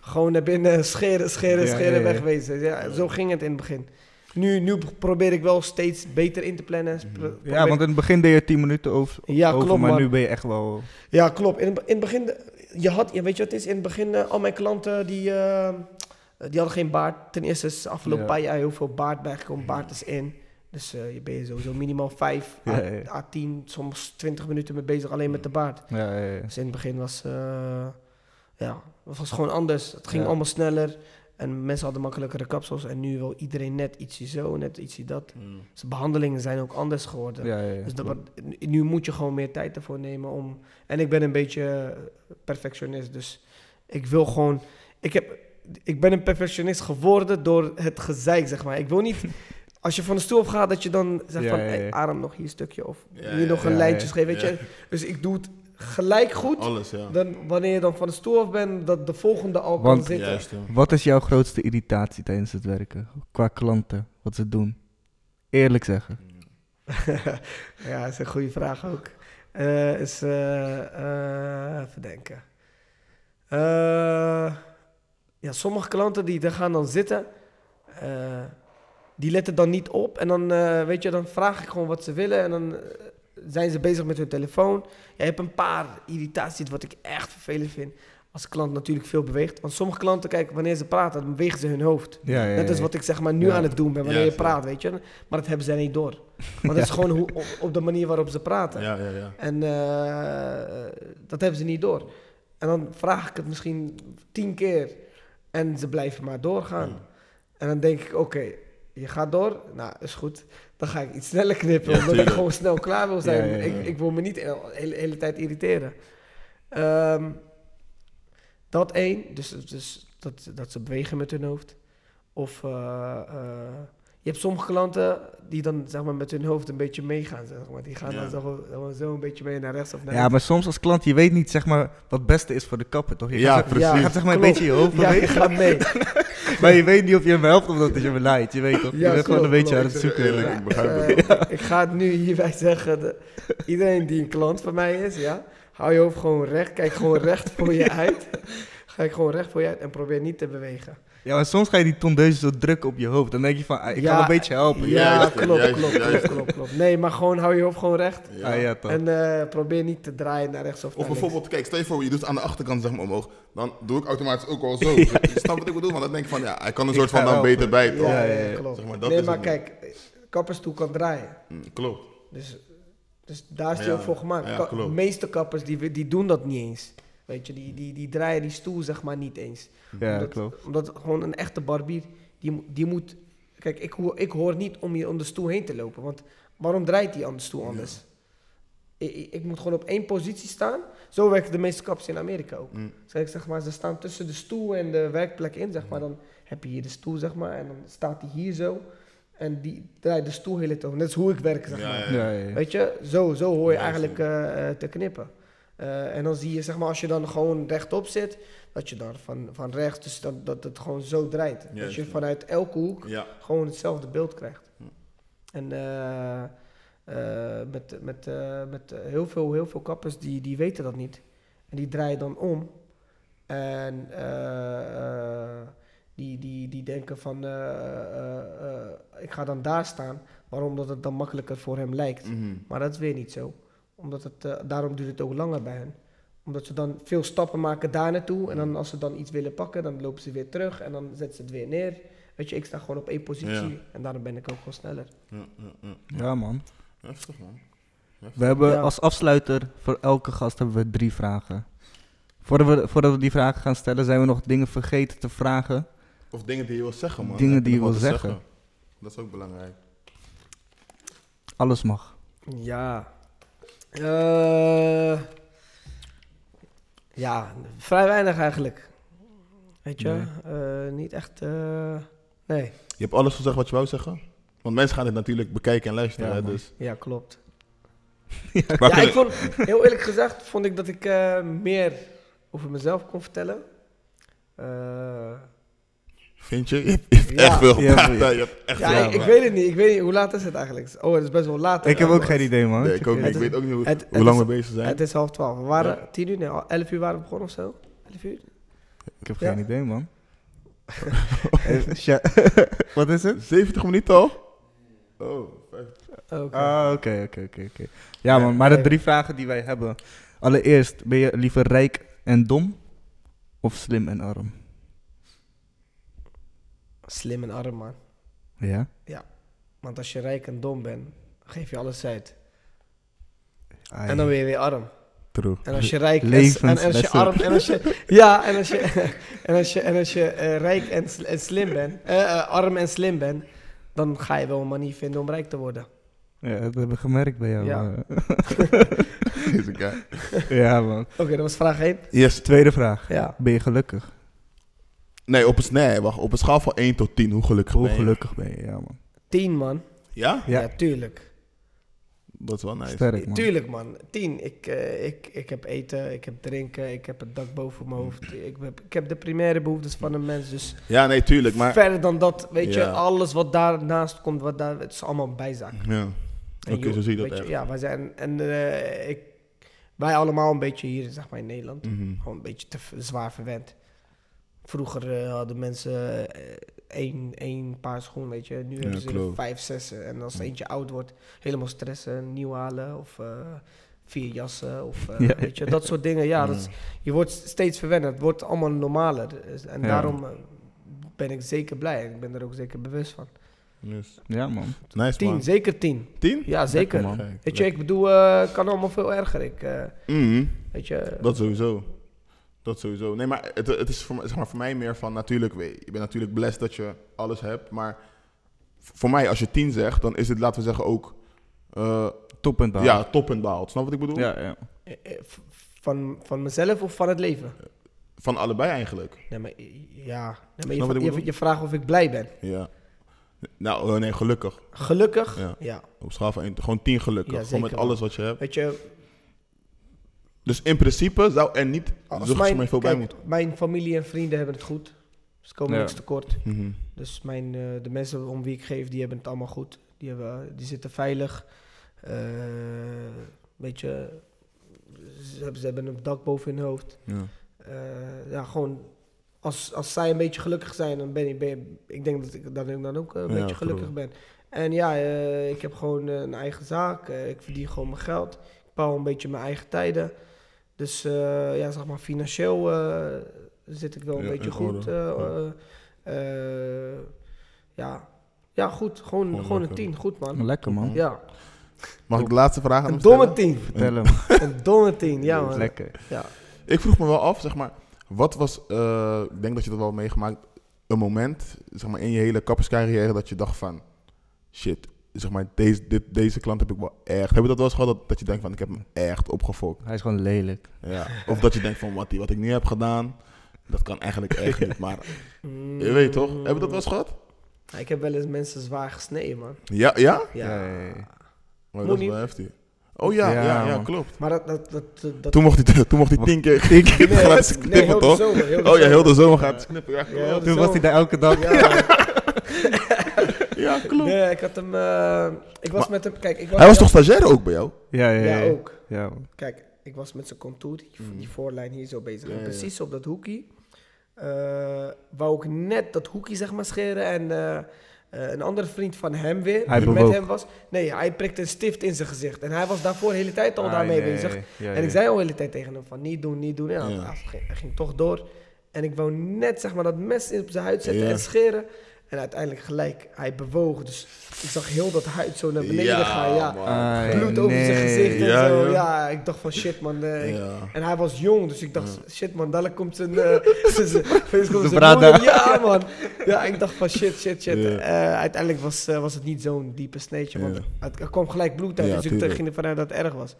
Gewoon naar binnen, scheren, scheren, scheren, wegwezen. Ja, zo ging het in het begin. Nu, nu probeer ik wel steeds beter in te plannen. Mhm. Pro- Ja, want in het begin deed je 10 minuten over, ja, over klopt, maar nu ben je echt wel... Ja, klopt. In, in het begin, je had, je weet je wat het is? In het begin, eh, al mijn klanten, die, eh, die hadden geen baard. Ten eerste is de afgelopen Ja. paar jaar heel veel baard bijgekomen. Baard is in. Dus eh, je ben je sowieso minimaal 5 Ja, à, ja, ja. à 10, soms 20 minuten mee bezig alleen met de baard. Ja, ja. Dus in het begin was, ja, het was gewoon anders. Het ging allemaal sneller. En mensen hadden makkelijkere kapsels. En nu wil iedereen net ietsje zo, net ietsje dat. Mm. Dus de behandelingen zijn ook anders geworden. Ja, ja, ja. Dus dat, nu moet je gewoon meer tijd ervoor nemen om. En ik ben een beetje eh, perfectionist, dus ik wil gewoon. Ik, heb, ik ben een perfectionist geworden door het gezeik, zeg maar. Ik wil niet. Als je van de stoel afgaat, dat je dan zegt van, hey, Aram nog hier een stukje of hier nog een lijntje schrijven, weet je. Dus ik doe het gelijk goed. Alles, ja. Dan wanneer je dan van de stoel af bent, dat de volgende al kan zitten. Juist, ja. Wat is jouw grootste irritatie tijdens het werken? Qua klanten, wat ze doen? Eerlijk zeggen. ja, dat is een goede vraag ook. Eh, is, eh, eh, even denken. Eh, ja, sommige klanten die daar gaan dan zitten, eh, die letten dan niet op. En dan, eh, weet je, dan vraag ik gewoon wat ze willen en dan zijn ze bezig met hun telefoon. Ja, je hebt een paar irritaties wat ik echt vervelend vind. Als de klant natuurlijk veel beweegt. Want sommige klanten, kijk, wanneer ze praten, dan bewegen ze hun hoofd. Ja, ja, Net als ja. wat ik zeg maar nu Ja. aan het doen ben wanneer je ja. praat, weet je. Maar dat hebben zij niet door. Want het is gewoon hoe, op, op de manier waarop ze praten. Ja, ja, ja. En eh, dat hebben ze niet door. En dan vraag ik het misschien tien keer. En ze blijven maar doorgaan. Ja. En dan denk ik, oké, je gaat door. Nou, is goed. Dan ga ik iets sneller knippen. Ja, omdat ik gewoon snel klaar wil zijn. Ja, ja, ja. Ik, ik wil me niet de hele, hele tijd irriteren. Ehm, dat één. Dus, dus dat, dat ze bewegen met hun hoofd. Of eh, je hebt sommige klanten die dan zeg maar, met hun hoofd een beetje meegaan. Zeg maar. Die gaan Ja. dan zo, een beetje mee naar rechts of naar Ja, maar soms als klant, je weet niet zeg maar, wat het beste is voor de kapper, toch? Je Ja, gaat, precies. je gaat zeg maar een beetje je hoofd Ja, je bewegen, gaat mee. maar je weet niet of je hem helpt of dat je hem leidt. Je weet toch? Ja, je bent gewoon een klopt, beetje aan het Ik zoeken. eerlijk. Ik begrijp het. Eh, ik ga het nu hierbij zeggen. de- iedereen die een klant van mij is, ja, hou je hoofd gewoon recht. Kijk gewoon recht voor je uit. Kijk gewoon recht voor je uit en probeer niet te bewegen. Ja, maar soms ga je die tondeuze zo drukken op je hoofd. Dan denk je van, ah, ik Ja, kan een beetje helpen. Ja, Juist, klopt, juist, klopt, klopt, juist. klopt, klopt. Nee, maar gewoon hou je hoofd gewoon recht. Ja. Ah, ja. En eh, probeer niet te draaien naar rechts of, Of naar links. bijvoorbeeld, kijk, stel je voor, je doet aan de achterkant zeg maar omhoog. Dan doe ik automatisch ook al zo. Je snapt wat ik bedoel? Want dan denk ik van, ja, hij kan een soort van dan helpen. beter bij, toch? Ja, Ja, klopt. Zeg maar, dat nee, is maar kijk, kappersstoel kan draaien. Mm, Klopt. Dus, dus daar is hij Ja, ook voor gemaakt. ja, Ka- klopt. de meeste kappers die, die doen dat niet eens. Weet je, die, die, die draaien die stoel zeg maar niet eens. Ja, omdat, klopt. Omdat gewoon een echte barbier, die, die moet... Kijk, ik, hoor- ik hoor niet om je om de stoel heen te lopen. Want waarom draait die aan de stoel anders? Ik, ik, ik moet gewoon op één positie staan. Zo werken de meeste kappers in Amerika ook. Mm. Zeg, zeg maar, ze staan tussen de stoel en de werkplek in, zeg maar. Dan heb je hier de stoel, zeg maar. En dan staat die hier zo. En die draait de stoel heel over. Net is hoe ik werk, zeg Ja, maar. Ja. Weet je, zo, zo hoor je Ja, eigenlijk eh, eh, te knippen. Eh, en dan zie je, zeg maar, als je dan gewoon rechtop zit, dat je dan van, van rechts, dus dat, dat het gewoon zo draait. dat je vanuit elke hoek Ja. gewoon hetzelfde beeld krijgt. Hm. En eh, eh, met, met, met heel, veel, heel veel kappers die, die weten dat niet. En die draaien dan om. En die, die, die denken van, ik ga dan daar staan. Waarom? Omdat het dan makkelijker voor hem lijkt. Mhm. Maar dat is weer niet zo. Omdat het, eh, daarom duurt het ook langer bij hen. Omdat ze dan veel stappen maken daar naartoe. En dan als ze dan iets willen pakken, dan lopen ze weer terug. En dan zetten ze het weer neer. Weet je, ik sta gewoon op één positie. Ja. En daarom ben ik ook gewoon sneller. Ja, ja, ja. Ja, man. Heftig, man. We hebben Ja. als afsluiter voor elke gast hebben we drie vragen. Voordat we, voordat we die vragen gaan stellen, zijn we nog dingen vergeten te vragen. Of dingen die je wil zeggen, man. Dingen die je wil te zeggen. Dat is ook belangrijk. Alles mag. Ja. Eh, ja, vrij weinig eigenlijk. Weet je? Eh, niet echt... eh, nee. Je hebt alles gezegd wat je wou zeggen? Want mensen gaan dit natuurlijk bekijken en luisteren, Ja, dus... Ja, klopt. Ja, kunnen- ik vond, heel eerlijk gezegd, vond ik dat ik eh, meer over mezelf kon vertellen. Vind je? Je hebt, je hebt Ja. echt veel Ja, gepraat, ja. hè. Je hebt echt ja, veel ik, weet het niet. Ik weet niet. Hoe laat is het eigenlijk? Oh, het is best wel laat. Ik heb ook geen idee, man. Nee, ik ook niet. Ik weet ook niet hoe, het- hoe het lang is- we bezig zijn. Het is half twaalf. We waren Ja. tien uur, nee, elf uur waren we begonnen of zo. Elf uur? Ik heb Ja. geen idee, man. Eh, Wat is het? 70 minuten al? Oh, vijf- Oké. Ah, oké, oké, oké. oké. Ja, man, maar de drie vragen die wij hebben. Allereerst, ben je liever rijk en dom of slim en arm? Slim en arm, man. Ja? Want als je rijk en dom bent, geef je alles uit. Ai, En dan ben je weer arm. True. En als je rijk en, en als je arm en als je ja en als je en als je en als je eh, rijk en, sl- en slim bent, eh, eh, arm en slim bent, dan ga je wel een manier vinden om rijk te worden. Ja, dat hebben we gemerkt bij jou. Ja. Deze guy. ja, man. Oké, dat was vraag 1. Yes. Tweede vraag. Ja. Ben je gelukkig? Nee, op een, nee, wacht. Op een schaal van 1 tot 10, hoe gelukkig Hoe ben je? gelukkig ben je? Ja, man. 10 man. Ja? Ja. Ja, tuurlijk. Dat is wel nice. Sterk, man. Tuurlijk man. 10. Ik, eh, ik, ik heb eten, ik heb drinken, ik heb het dak boven mijn hoofd. Ik heb, ik heb de primaire behoeftes van een mens. Dus Ja, nee, tuurlijk, maar... verder dan dat, weet je, Ja. alles wat daarnaast komt, wat daar, het is allemaal een bijzaak. Ja. En Oké, joh, zo zie je dat weet echt. Ja, wij zijn, en eh, ik, wij allemaal een beetje hier, zeg maar in Nederland, Mhm. gewoon een beetje te v- zwaar verwend. Vroeger eh, hadden mensen eh, één, één paar schoenen, weet je. Nu hebben ze klopt. vijf, zes. En als er eentje oud wordt, helemaal stressen, nieuw halen of eh, vier jassen of eh, Ja. weet je, dat soort dingen. Ja, dat is- je wordt steeds verwennen. Het wordt allemaal normaler. Dus- En Ja. daarom eh, ben ik zeker blij. Ik ben er ook zeker bewust van. Yes. Ja, man. Nice, Tien, man. zeker tien. Tien? Ja, zeker. man. Weet je, ik bedoel, eh, het kan allemaal veel erger. Ik, eh, Mhm. weet je, Dat sowieso. Dat sowieso. Nee, maar het, het is voor, mij- zeg maar voor mij meer van natuurlijk, weet je, bent natuurlijk blessed dat je alles hebt, maar voor mij als je 10 zegt, dan is het laten we zeggen ook eh, Toppunt behalen. ja, toppunt behaald. Snap wat ik bedoel? ja, ja. eh, eh, van, van mezelf of van het leven? Van allebei eigenlijk. Nee, maar, ja. Nee, maar Snap je, wat ik je, bedoel? je vraagt of ik blij ben. Ja. Nou, eh, nee, gelukkig. Gelukkig? Ja. ja. Op schaal van 1, gewoon 10 gelukkig. Ja, gewoon met alles wat je hebt. Weet je, Dus in principe zou er niet als zo mijn, kijk, moeten. mijn familie en vrienden hebben het goed. Ze komen Ja. niks tekort. Mhm. Dus mijn, eh, de mensen om wie ik geef, die hebben het allemaal goed. Die, hebben, die zitten veilig. Eh weet je, ze hebben, ze hebben een dak boven hun hoofd. Ja. Eh, ja, gewoon, als, als zij een beetje gelukkig zijn, dan ben ik, ben ik- ik denk dat ik, dat ik dan ook een Ja, beetje gelukkig true. ben. En ja, eh, ik heb gewoon eh, een eigen zaak. eh, ik verdien gewoon mijn geld. Ik bouw een beetje mijn eigen tijden. Dus eh, ja, zeg maar, financieel eh, zit ik wel een Ja, beetje goed. eh, eh, eh, ja. ja, goed. Gewoon, Gewoon gewoon een tien. Goed, man. Lekker, man. Ja, Mag ik de laatste vraag aan een domme tien. Vertel hem. Een domme tien, ja, man. Lekker. Ja. Ik vroeg me wel af, zeg maar, wat was, eh, ik denk dat je dat wel meegemaakt, een moment, zeg maar, in je hele kapperscarrière dat je dacht van, shit, zeg maar, deze, dit, deze klant heb ik wel echt, heb je dat wel eens gehad, dat, dat je denkt van, ik heb hem echt opgefokt? Hij is gewoon lelijk. Ja. Of dat je denkt van, wat, die, wat ik nu heb gedaan, dat kan eigenlijk echt niet, maar je weet toch, heb je dat wel eens gehad? Ja, Ik heb wel eens mensen zwaar gesneden, man. Ja, ja? Ja. Ja, ja, ja. Oh, dat is wel heftig. Oh ja, ja, Ja, klopt. Maar dat... dat, dat, dat Toen mocht hij, toen mocht hij tien keer, tien keer nee, gratis nee, knippen, de toch? zomer, heel de Oh ja, heel de zomer. gaat knippen, ja, Ja, heel klopt. de Toen was hij daar elke dag. Ja, klopt. nee, ik had hem... eh, ik was Maar- met hem... Kijk, ik was Hij was toch stagiair ook bij jou? Ja, ja, ja. Ja, ook. Ja, man. Kijk, ik was met zijn contour, die, Mm. die voorlijn hier zo bezig. Ja, En ja. precies op dat hoekie. eh wou ik net dat hoekie zeg maar scheren. En eh, eh, een andere vriend van hem weer, Hij die met hem was. Nee, hij prikte een stift in zijn gezicht. En hij was daarvoor de hele tijd al Ah, daarmee nee. bezig. Ja, En ja. ik zei al de hele tijd tegen hem van niet doen, niet doen. En hij- Ja. hij ging, hij ging toch door. En ik wou net zeg maar dat mes op zijn huid zetten Ja. en scheren. En uiteindelijk gelijk, hij bewoog. Dus ik zag heel dat huid zo naar beneden Ja, gaan. Ja. man. Bloed over zijn gezicht en Ja, zo. ja. Ja. ik dacht van shit man. eh, Ja. En hij was jong, dus ik dacht shit man, dadelijk komt zijn... eh, zijn-. Ja man. Ja, ik dacht van shit, shit, shit. Ja. Eh, uiteindelijk was, was het niet zo'n diepe sneetje, want Ja. het, er kwam gelijk bloed uit. Ja, dus ik ging ervan uit dat het erg was.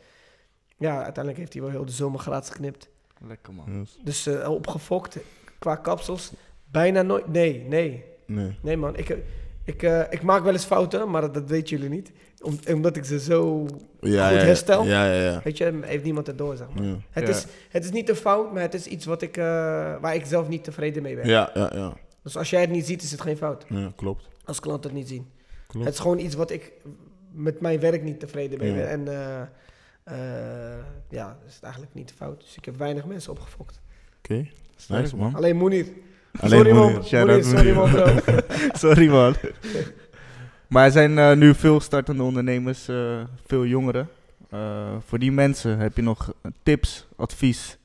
Ja, uiteindelijk heeft hij wel heel de zomer gratis geknipt. Lekker, man. Yes. Dus eh, opgefokt qua kapsels. Bijna nooit. Nee, nee. Nee. Nee, man. Ik, ik, eh, ik maak wel eens fouten, maar dat, dat weten jullie niet. Om, omdat ik ze zo. Ja, Goed ja, herstel. Ja, ja, ja. Weet je, heeft niemand het door, zeg maar. Ja, Het, Ja. is, het is niet een fout, maar het is iets wat ik, eh, waar ik zelf niet tevreden mee ben. ja, ja, ja. Dus als jij het niet ziet, is het geen fout. Ja, klopt. Als klanten het niet zien. Klopt. Het is gewoon iets wat ik met mijn werk niet tevreden mee ben. En eh, eh, ja, dat is het eigenlijk niet de fout. Dus ik heb weinig mensen opgefokt. Oké. Sterk, Nice, man. Alleen Moenir. Alleen sorry man. Shout out sorry man bro. Sorry, man. maar er zijn eh, nu veel startende ondernemers, eh, veel jongeren. Eh, voor die mensen heb je nog tips, advies,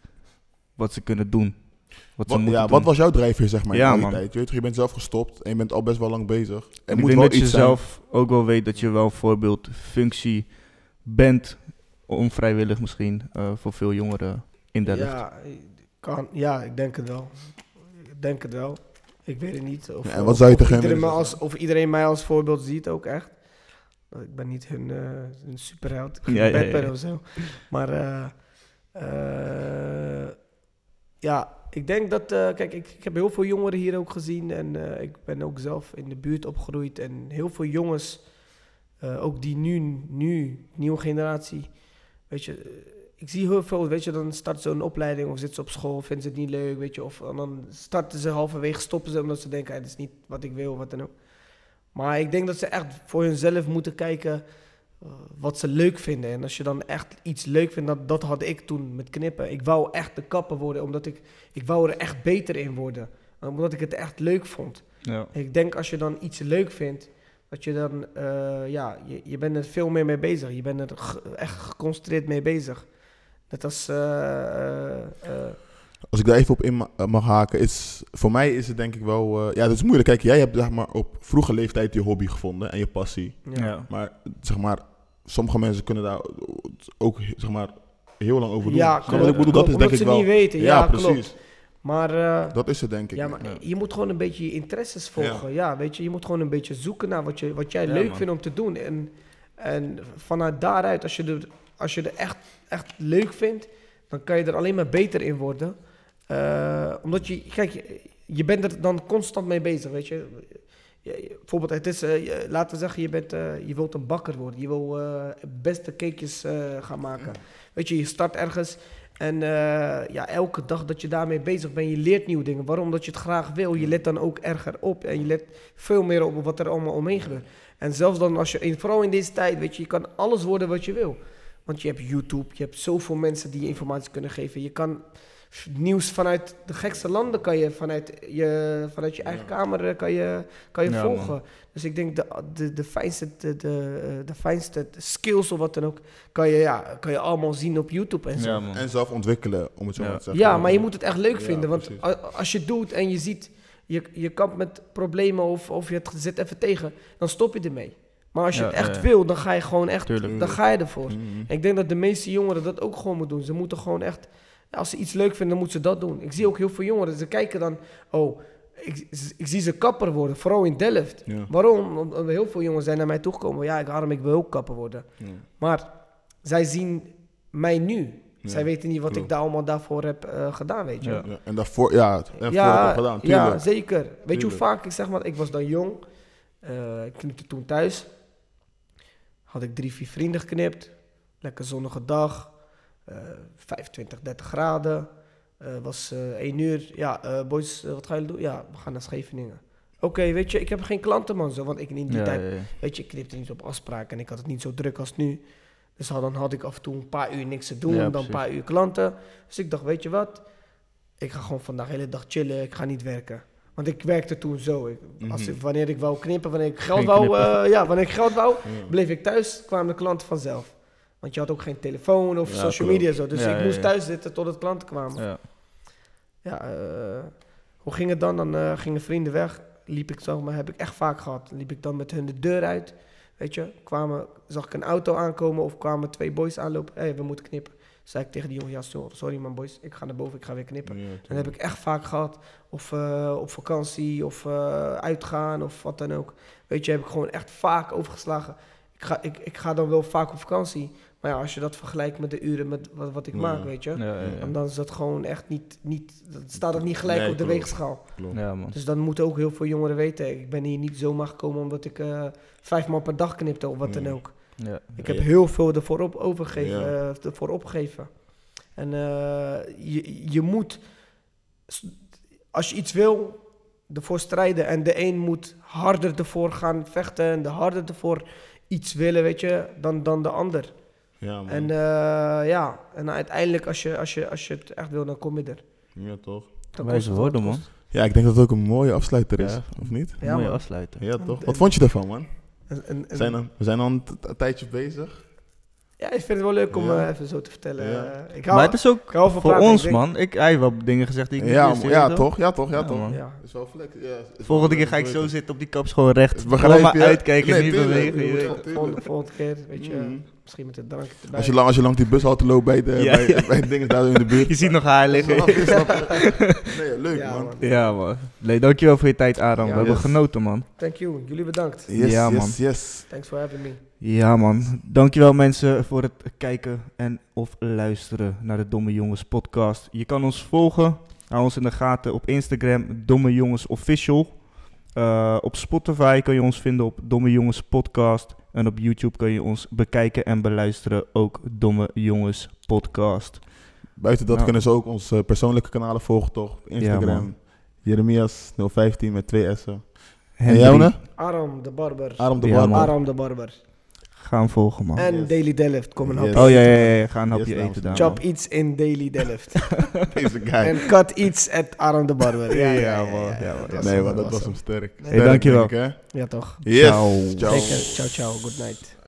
wat ze kunnen doen? Wat, ze Wat, moeten ja, doen? wat was jouw drijfveer, zeg maar, Ja, in die man. tijd? Je, weet toch, je bent zelf gestopt en je bent al best wel lang bezig. En ik moet denk wel dat je iets zijn. zelf ook wel weet dat je wel een voorbeeldfunctie bent, onvrijwillig misschien, eh, voor veel jongeren in Delft. Ja, kan, ja, ik denk het wel. Denk het wel. Ik weet het niet. Of, Ja, en wat zou je of, tegen iedereen als, of iedereen mij als voorbeeld ziet ook echt. Ik ben niet hun, eh, hun superheld. Ik Ja, ja, Batman ja. of zo. Maar eh, eh, ja, ik denk dat... kijk, ik, ik heb heel veel jongeren hier ook gezien. En ik ben ook zelf in de buurt opgegroeid. En heel veel jongens, ook die nu, nu, nieuwe generatie... Weet je, ik zie heel veel, weet je, dan starten ze een opleiding of zitten ze op school, vinden ze het niet leuk, weet je, of en dan starten ze halverwege, stoppen ze omdat ze denken, "Ah, dit is niet wat ik wil, wat dan ook. Maar ik denk dat ze echt voor hunzelf moeten kijken eh, wat ze leuk vinden. En als je dan echt iets leuk vindt, dat, dat had ik toen met knippen. Ik wou echt de kapper worden, omdat ik, ik wou er echt beter in worden. Omdat ik het echt leuk vond. Ja. Ik denk als je dan iets leuk vindt, dat je dan, eh, ja, je, je bent er veel meer mee bezig. Je bent er echt geconcentreerd mee bezig. Net als, eh, eh, eh, Als ik daar even op in ma- mag haken, is voor mij is het denk ik wel. eh, ja, dat is moeilijk. Kijk, jij hebt zeg maar, op vroege leeftijd je hobby gevonden en je passie. ja. Ja. Maar zeg maar, sommige mensen kunnen daar ook zeg maar, heel lang over doen. Ja, wat ik bedoel, dat is denk ik ze wel. niet weten. ja, Ja, precies. klopt. Maar, eh, Dat is het denk ik. ja, maar Ja. je moet gewoon een beetje je interesses volgen. Ja. weet je, je moet gewoon een beetje zoeken naar wat, je, wat jij Ja, leuk man. vindt om te doen. En, en vanuit daaruit, als je, er, als je er echt, echt leuk vindt, dan kan je er alleen maar beter in worden. Eh, omdat je, kijk, je, bent er dan constant mee bezig, weet je. Je- je- bijvoorbeeld, het is, eh, je- laten we zeggen, je, bent, eh, je wilt een bakker worden. Je wil beste cakejes gaan maken. Weet je, je start ergens en ja, elke dag dat je daarmee bezig bent, je leert nieuwe dingen. Waarom? Omdat je het graag wil. Je let dan ook erger op en je let veel meer op wat er allemaal omheen gebeurt. En zelfs dan als je, vooral in deze tijd, weet je, je kan alles worden wat je wil. Want je hebt YouTube, je hebt zoveel mensen die je informatie kunnen geven. Je kan nieuws vanuit de gekste landen kan je vanuit je, vanuit je eigen kamer eh, kan je, kan je Ja, volgen. man. Dus ik denk de, de, de, fijnste, de, de, eh, de fijnste skills of wat dan ook, kan je, ja, kan je allemaal zien op YouTube en zo. Ja, Ja, man. En zelf ontwikkelen, om het zo Ja. maar te zeggen. maar je moet het echt leuk Ja, vinden. Want als je het doet en je ziet, je, je kampt met problemen of, of je het zit even tegen, dan stop je ermee. Maar als je Ja, het echt ja. wil, dan ga je gewoon echt, Tuurlijk. dan ga je ervoor. Mhm. Ik denk dat de meeste jongeren dat ook gewoon moeten doen. Ze moeten gewoon echt, als ze iets leuk vinden, dan moeten ze dat doen. Ik zie ook heel veel jongeren, ze kijken dan, oh, ik, ik zie ze kapper worden, vooral in Delft. Ja. Waarom? Omdat heel veel jongens zijn naar mij toegekomen, ja, ik, Harm, ik wil ook kapper worden. Ja. Maar zij zien mij nu. Ja, Zij weten niet wat klopt. ik daar allemaal daarvoor heb eh, gedaan, weet je. Ja. Ja, En daarvoor, ja, en voor Ja, gedaan, ja, zeker. Weet je hoe vaak ik zeg maar, ik was dan jong. eh, ik knipte toen thuis. Had ik drie, vier vrienden geknipt. Lekker zonnige dag. eh 25, 30 graden. Eh was eh 1 uur. Ja, eh, boys, eh, wat gaan jullie doen? Ja, we gaan naar Scheveningen. Oké, weet je, ik heb geen klanten man zo. Want ik in die Ja, tijd, ja, ja. weet je, ik knipte niet op afspraak. En ik had het niet zo druk als nu. Dus dan had ik af en toe een paar uur niks te doen. Dan een paar uur klanten. Dus ik dacht, weet je wat? Ik ga gewoon vandaag de hele dag chillen. Ik ga niet werken. Want ik werkte toen zo. Ik, als Mhm. ik, wanneer ik wou knippen, wanneer ik geld Geen wou, eh, ja, wanneer ik geld wou, Ja. bleef ik thuis, kwamen de klanten vanzelf. Want je had ook geen telefoon of Ja, social media zo. Dus Ja, ik moest thuis zitten totdat klanten kwamen. Ja. Ja, eh, hoe ging het dan? Dan eh, gingen vrienden weg. Liep ik zo, maar heb ik echt vaak gehad. Liep ik dan met hun de deur uit. Weet je, kwamen, zag ik een auto aankomen of kwamen twee boys aanlopen. Hé, hey, we moeten knippen. Zei ik tegen die jongen, ja, so- sorry man boys, ik ga naar boven, ik ga weer knippen. Ja, dat heb ik echt vaak gehad. Of eh, op vakantie, of eh, uitgaan, of wat dan ook. Weet je, heb ik gewoon echt vaak overgeslagen. Ik ga, ik, ik ga dan wel vaak op vakantie. Maar ja, als je dat vergelijkt met de uren met wat, wat ik Ja. maak, weet je. Ja, ja, ja. En dan is dat gewoon echt niet, niet dan staat het niet gelijk Nee, op de klopt. weegschaal. Klopt. Man. Dus dan moeten ook heel veel jongeren weten, ik ben hier niet zomaar gekomen omdat ik eh vijf maal per dag knipte of wat dan ook. Ja. Ik Ja. heb heel veel ervoor op, Ja. eh, ervoor opgegeven. En eh, je, je moet, als je iets wil, ervoor strijden. En de een moet harder ervoor gaan vechten en de harder ervoor iets willen, weet je, dan, dan de ander. Ja, man. En eh, ja, en uiteindelijk als je, als, je, als je het echt wil, dan kom je er. ja, toch? Dan Wijze woorden, man. Ja, ik denk dat het ook een mooie afsluiter is, Ja. of niet? Ja, Mooie man. afsluiten. Ja, toch? Wat vond je ervan, man? En, en, We en- zijn, dan, we zijn al een tijdje bezig. ja, ik vind het wel leuk om Ja. eh, even zo te vertellen. Ja. Eh, ik hou, Maar het is ook ik hou van voor praten. ons, Ik man. Ik, hij heeft wel dingen gezegd die ik niet Ja, wist, man, je ja, toch? Ja, toch? Ja, Ja, toch? man. Ja. Is wel flex. Ja, is Volgende wel- keer ga ik zo zitten op die kaps gewoon recht. Begrijp maar je? uitkijken, Nee, niet bewegen. volgende keer, weet je, Mhm. Misschien met een drankje erbij. Als je, lang, als je lang die bushalte loopt bij de, Ja, bij, ja. bij de dingen daar in de buurt. Je ziet nog haar liggen. Nee, leuk, Ja, man. man. Ja, man. Nee, dankjewel voor je tijd, Aram. Ja, We hebben genoten, man. Thank you. Jullie bedankt. Yes, Ja, man. yes, yes. Thanks for having me. Ja, man. Dankjewel, mensen, voor het kijken en of luisteren naar de Domme Jongens podcast. Je kan ons volgen. Hou ons in de gaten op Instagram, Domme Jongens Official. Eh, op Spotify kan je ons vinden op Domme Jongens Podcast. En op YouTube kan je ons bekijken en beluisteren, ook Domme Jongens Podcast. Buiten dat Nou. kunnen ze ook onze persoonlijke kanalen volgen, toch? Op Instagram. Jeremias 015 met twee S'en. En jou? Aram de Barber. Aram de Ja, Barber. man. De Barber. Ga hem volgen, man. En Yes. Daily Delft, kom een Yes. hapje. Oh ja, ja, ja, ja. Ga een hapje Yes, eten en daar. Chop iets in Daily Delft. Deze guy. en cut iets at Aram de Barber. Ja, ja, man. ja, Ja, ja, man. dat nee, was maar hem, dat was hem sterk. Nee. Sterk, dankjewel. denk ik, hè? Ja, toch. Yes. Ciao. Ciao, ciao. Good night.